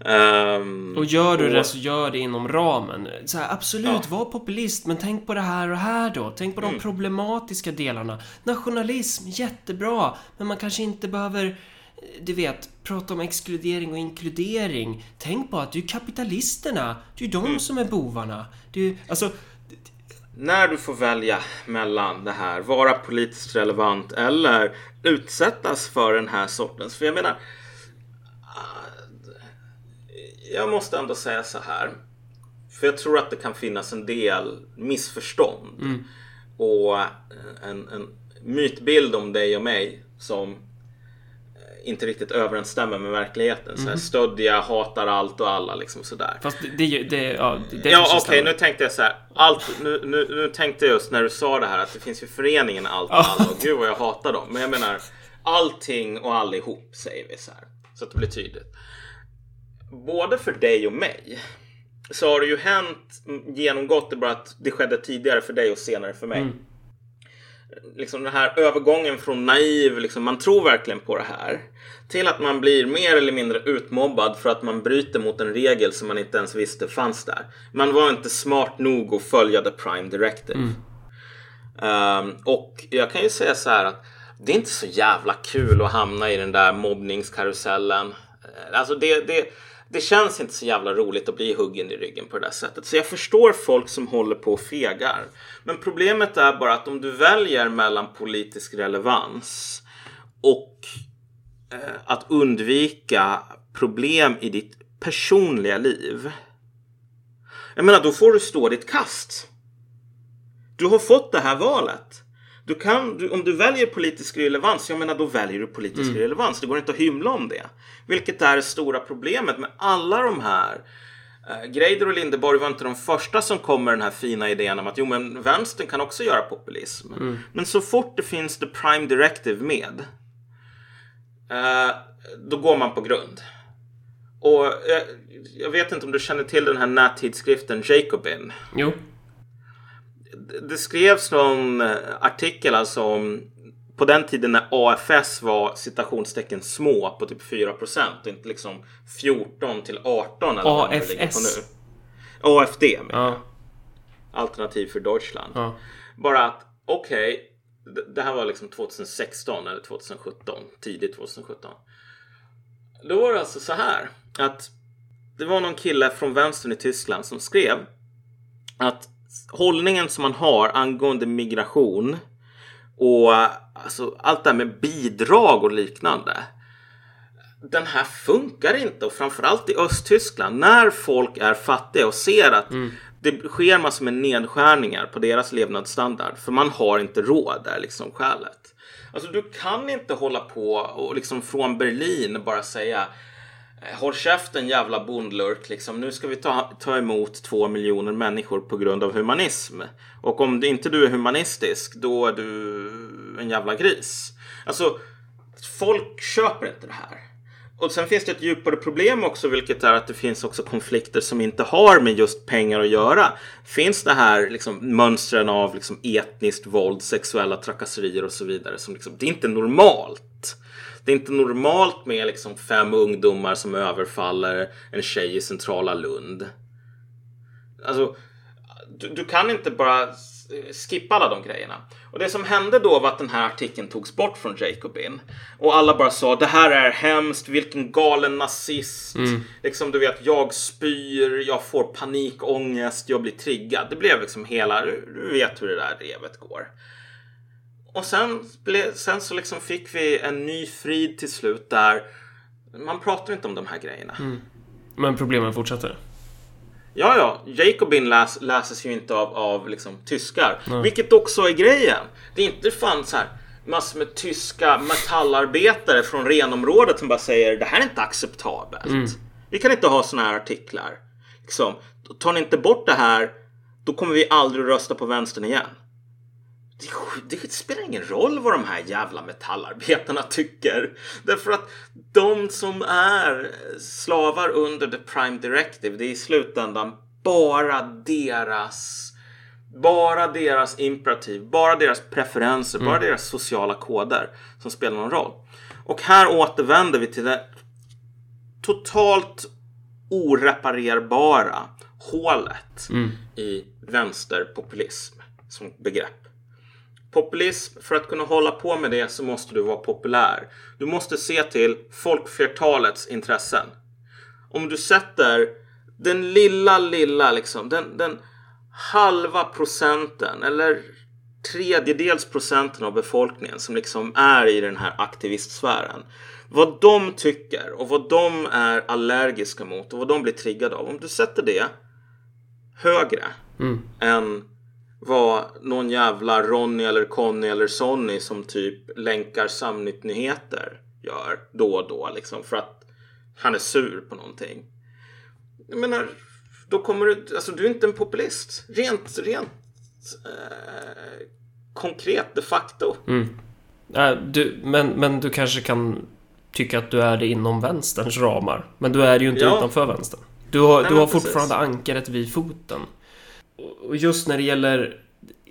Ehm, och gör du och- det så gör det inom ramen. Så här, absolut, Ja. var populist, men tänk på det här och här då. Tänk på de problematiska delarna. Nationalism, jättebra, men man kanske inte behöver eh, du vet, prata om exkludering och inkludering. Tänk på att det är kapitalisterna. Det är de som är bovarna. Ju- alltså, när du får välja mellan det här, vara politiskt relevant eller utsättas för den här sortens, för jag menar, jag måste ändå säga så här, för jag tror att det kan finnas en del missförstånd och en, en mytbild om dig och mig som eh, inte riktigt överensstämmer med verkligheten. Så här, stödja, hatar allt och alla liksom sådär. fast det, det, det, ja, det Ja okej, stämmer. nu tänkte jag så här. Allt, nu, nu, nu tänkte jag just när du sa det här att det finns ju föreningen Allt och alla och gud vad jag hatar dem. Men jag menar allting och allihop säger vi så här. Så att det blir tydligt. Både för dig och mig så har det ju hänt, mm, genomgått det bara att det skedde tidigare för dig och senare för mig. Liksom den här övergången från naiv, liksom, man tror verkligen på det här. Till att man blir mer eller mindre utmobbad för att man bryter mot en regel som man inte ens visste fanns där. Man var inte smart nog att följa the prime directive. Ehm, och jag kan ju säga så här att det är inte så jävla kul att hamna i den där mobbningskarusellen. Alltså det, det, det känns inte så jävla roligt att bli huggen i ryggen på det där sättet. Så jag förstår folk som håller på och fegar. Men problemet är bara att om du väljer mellan politisk relevans och eh, att undvika problem i ditt personliga liv. Jag menar, då får du stå ditt kast. Du har fått det här valet. Du kan, du, om du väljer politisk relevans, jag menar då väljer du politisk relevans. Det går inte att hymla om det. Vilket är det stora problemet med alla de här. Eh, Greider och Lindeborg var inte de första som kom med den här fina idén om att jo men vänstern kan också göra populism. Men så fort det finns the prime directive med. Eh, då går man på grund. Och eh, jag vet inte om du känner till den här nättidskriften Jacobin Jo. Det skrevs någon eh, artikel alltså om på den tiden när AFS var citationstecken små på typ 4 och inte liksom 14 till 18 eller vad det ligger på AFS. nu. AFD menar jag. Ja. Alternativ för Deutschland. Ja. Bara att okej, det- det här var liksom 2016 eller 2017, tidigt 2017. Då var det alltså så här att det var någon kille från vänstern i Tyskland som skrev att hållningen som man har angående migration och alltså, allt det här med bidrag och liknande. Den här funkar inte och framförallt i Östtyskland när folk är fattiga och ser att det sker massor med nedskärningar på deras levnadsstandard för man har inte råd där liksom skälet. Alltså du kan inte hålla på och liksom från Berlin bara säga Eh, håll käften jävla bondlurk liksom. Nu ska vi ta, ta emot två miljoner människor på grund av humanism. Och om inte du är humanistisk, då är du en jävla gris. Alltså, folk köper inte det här. Och sen finns det ett djupare problem också, vilket är att det finns också konflikter som inte har med just pengar att göra. Finns det här liksom, mönstren av liksom, etniskt våld, sexuella trakasserier och så vidare. Som liksom, det är inte normalt. Det är inte normalt med liksom, fem ungdomar som överfaller en tjej i centrala Lund. Alltså, du, du kan inte bara skippa alla de grejerna. Och det som hände då var att den här artikeln togs bort från Jacobin. Och alla bara sa det här är hemskt, vilken galen nazist. Mm. Liksom du vet, jag spyr, jag får panikångest, jag blir triggad. Det blev liksom hela, du vet hur det där revet går. Och sen, ble, sen så liksom fick vi en ny frid till slut där man pratar inte om de här grejerna. Mm. Men problemen fortsätter? Ja, ja. Jacobin läs, läses ju inte av, av liksom, tyskar. Nej. Vilket också är grejen. Det är inte fan så här massor med tyska metallarbetare från renområdet som bara säger det här är inte acceptabelt. Mm. Vi kan inte ha såna här artiklar. Liksom, tar ni inte bort det här då kommer vi aldrig rösta på vänstern igen det spelar ingen roll vad de här jävla metallarbetarna tycker. Därför att de som är slavar under the prime directive, det är i slutändan bara deras bara deras imperativ, bara deras preferenser, mm. bara deras sociala koder som spelar någon roll. Och här återvänder vi till det totalt oreparerbara hålet mm. i vänsterpopulism som begrepp. Populism, för att kunna hålla på med det så måste du vara populär. Du måste se till folkflertalets intressen. Om du sätter den lilla, lilla liksom, den, den halva procenten eller tredjedels procenten av befolkningen som liksom är i den här aktivistsfären. Vad de tycker och vad de är allergiska mot och vad de blir triggade av. Om du sätter det högre mm. än vad någon jävla Ronny eller Conny eller Sonny som typ länkar Samnytt-nyheter gör då och då liksom för att han är sur på någonting. Jag menar, då kommer du, alltså du är inte en populist. Rent, rent eh, konkret de facto. Mm. Äh, du, men, men du kanske kan tycka att du är det inom vänsterns ramar. Men du är det ju inte ja. utanför vänstern. Du har, Nej, du har fortfarande ankaret vid foten. Och just när det gäller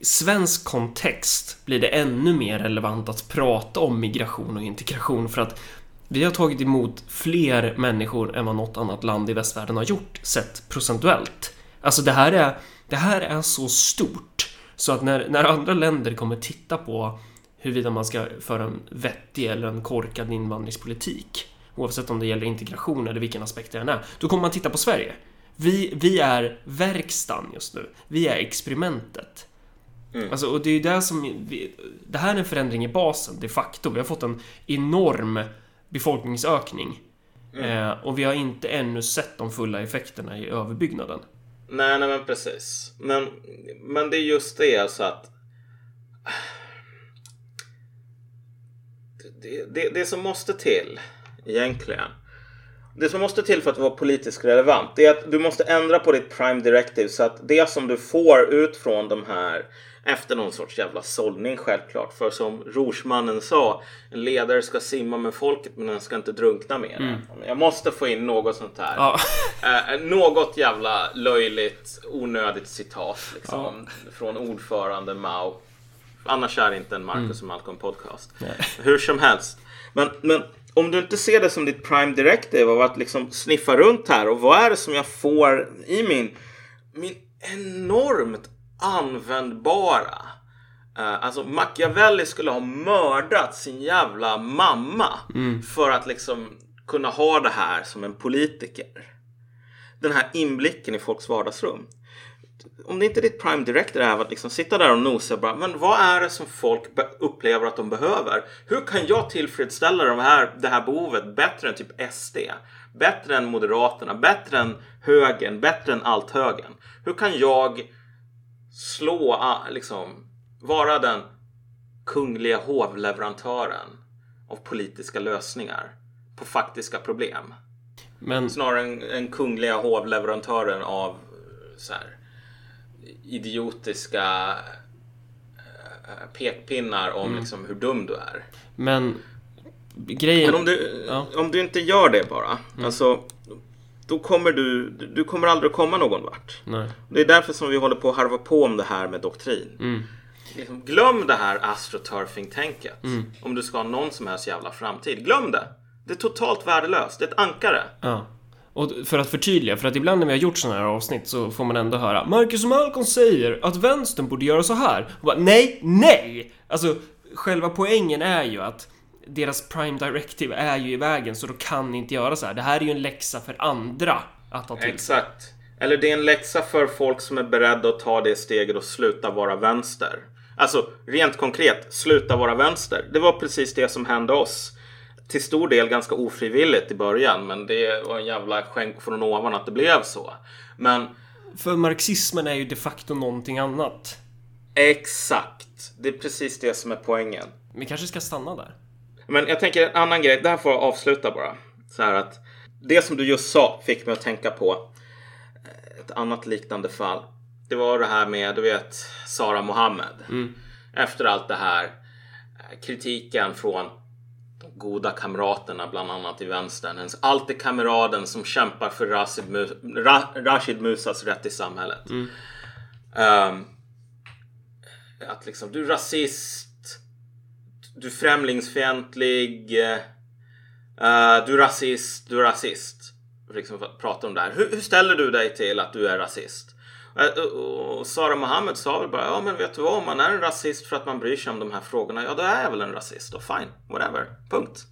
svensk kontext blir det ännu mer relevant att prata om migration och integration för att vi har tagit emot fler människor än vad något annat land i västvärlden har gjort sett procentuellt. Alltså det här är, det här är så stort så att när, när andra länder kommer titta på huruvida man ska föra en vettig eller en korkad invandringspolitik oavsett om det gäller integration eller vilken aspekt det än är, då kommer man titta på Sverige. Vi, vi är verkstaden just nu. Vi är experimentet. Mm. Alltså, och det är ju det som... Vi, det här är en förändring i basen, de facto. Vi har fått en enorm befolkningsökning. Mm. Eh, och vi har inte ännu sett de fulla effekterna i överbyggnaden. Nej, nej men precis. Men, men det är just det alltså att... Det, det, det som måste till egentligen det som måste till för att vara politiskt relevant är att du måste ändra på ditt prime directive så att det som du får ut från de här efter någon sorts jävla sållning självklart. För som Rorsmannen sa, en ledare ska simma med folket men den ska inte drunkna med. Mm. Jag måste få in något sånt här. Ja. Eh, något jävla löjligt, onödigt citat liksom, ja. från ordförande Mao. Annars är det inte en Marcus mm. och Malcolm podcast. Nej. Hur som helst. Men, men om du inte ser det som ditt prime directive av att liksom sniffa runt här och vad är det som jag får i min, min enormt användbara. Uh, alltså Machiavelli skulle ha mördat sin jävla mamma mm. för att liksom kunna ha det här som en politiker. Den här inblicken i folks vardagsrum. Om det inte är ditt prime director är att liksom sitta där och nosa bara, men vad är det som folk upplever att de behöver? Hur kan jag tillfredsställa de här, det här behovet bättre än typ SD? Bättre än Moderaterna, bättre än högern, bättre än allt högern? Hur kan jag slå, ah, liksom, vara den kungliga hovleverantören av politiska lösningar på faktiska problem. Men Snarare en, en kungliga hovleverantören av så här, idiotiska eh, pekpinnar om liksom hur dum du är. Men grejen... Men om du, Ja. om du inte gör det bara, alltså, då kommer du, du kommer aldrig komma någon vart. Nej. Det är därför som vi håller på att harva på om det här med doktrin. Mm. Liksom, glöm det här astroturfing-tänket. Mm. Om du ska ha någon som helst jävla framtid. Glöm det! Det är totalt värdelöst. Det är ett ankare. Ja. Och för att förtydliga, för att ibland när vi har gjort sådana här avsnitt så får man ändå höra Marcus och Malcolm säger att vänstern borde göra så här. Och bara, nej, nej! Alltså, själva poängen är ju att deras prime directive är ju i vägen så då kan ni inte göra så här. Det här är ju en läxa för andra att ta till. Exakt. Eller det är en läxa för folk som är beredda att ta det steget och sluta vara vänster. Alltså rent konkret, sluta vara vänster. Det var precis det som hände oss. Till stor del ganska ofrivilligt i början, men det var en jävla skänk från ovan att det blev så. Men För marxismen är ju de facto någonting annat. exakt, det är precis det som är poängen. Vi kanske ska stanna där. Men jag tänker en annan grej, det här får jag avsluta bara. Så här att det som du just sa fick mig att tänka på ett annat liknande fall. Det var det här med, du vet, Sara Mohammed. Efter allt det här, eh, kritiken från goda kamraterna, bland annat i vänstern. Ens alltid kamraden som kämpar för Rashid, Mu- Ra- Rashid Musas rätt i samhället. Ehm, att liksom, du är rasist, du är främlingsfientlig, eh, du är rasist, du är rasist. Liksom prata om det här. Hur, hur ställer du dig till att du är rasist? Och Sara Mohammed sa väl bara, ja men vet du vad, om man är en rasist för att man bryr sig om de här frågorna, ja då är jag väl en rasist och fine, whatever, punkt.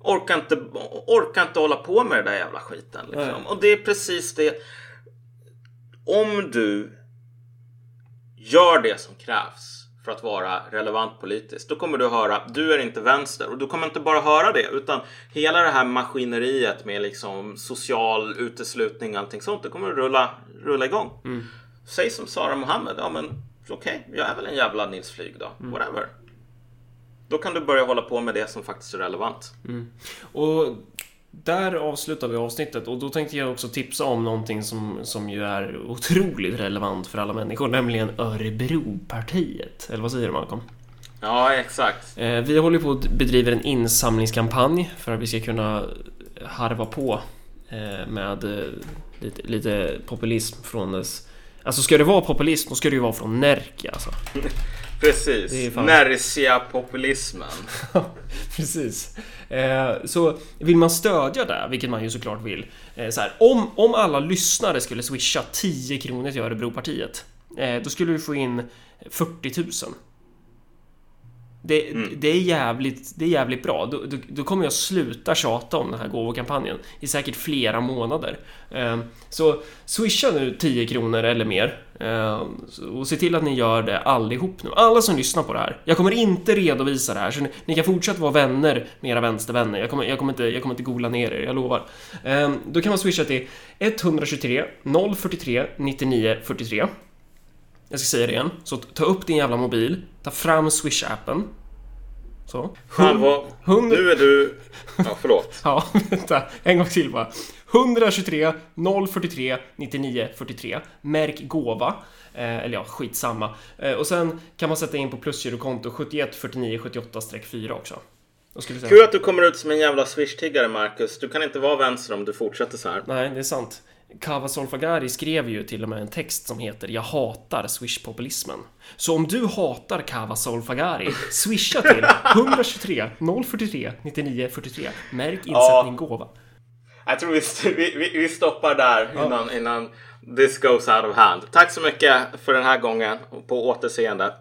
Orkar inte, orkar inte hålla på med den där jävla skiten liksom. Och det är precis det. Om du gör det som krävs för att vara relevant politiskt, då kommer du höra du är inte vänster och du kommer inte bara höra det utan hela det här maskineriet med liksom social uteslutning och allting sånt, det kommer rulla, rulla igång. Säg som Sara Mohammed, ja men okej, jag är väl en jävla Nils Flyg då, whatever. Då kan du börja hålla på med det som faktiskt är relevant. Och där avslutar vi avsnittet och då tänkte jag också tipsa om någonting som, som ju är otroligt relevant för alla människor, nämligen Örebropartiet. Eller vad säger du Malcolm? Ja, exakt. Eh, Vi håller på att bedriva en insamlingskampanj för att vi ska kunna harva på eh, med eh, lite, lite populism från dess... Alltså ska det vara populism, då ska det ju vara från Närke alltså. Precis. Fan- Nersia populismen. Precis. Eh, så vill man stödja det, vilket man ju såklart vill. Eh, så här, om, om alla lyssnare skulle swisha 10 kronor till Örebropartiet, eh, då skulle vi få in 40 000. Det, det, är jävligt, det är jävligt bra. Då, då, då kommer jag sluta tjata om den här gåvokampanjen i säkert flera månader. Eh, Så swisha nu 10 kronor eller mer eh, och se till att ni gör det allihop nu. Alla som lyssnar på det här. Jag kommer inte redovisa det här så ni, ni kan fortsätta vara vänner med era vänstervänner. Jag kommer, jag kommer, inte, jag kommer inte gola ner er, jag lovar. Eh, Då kan man swisha till 123 043 99 43. Jag ska säga det igen. Så ta upp din jävla mobil, ta fram Swish-appen. Så. Hund- Nu är du... Ja, förlåt. Ja, vänta. En gång till bara. 123 043 99 43. Märk gåva. Eh, eller ja, skitsamma. Eh, och sen kan man sätta in på plusgirokonto 71 49 78-4 också. Kul att du kommer ut som en jävla swish-tiggare, Marcus. Du kan inte vara vänster om du fortsätter så här. Nej, det är sant. Kava Solfagari skrev ju till och med en text som heter “Jag hatar swishpopulismen”. Så om du hatar Kava Solfagari, swisha till 123 043 99 43. Märk insättning gåva. Jag tror vi, vi, vi- stoppar där innan, innan this goes out of hand. Tack så mycket för den här gången och på återseende.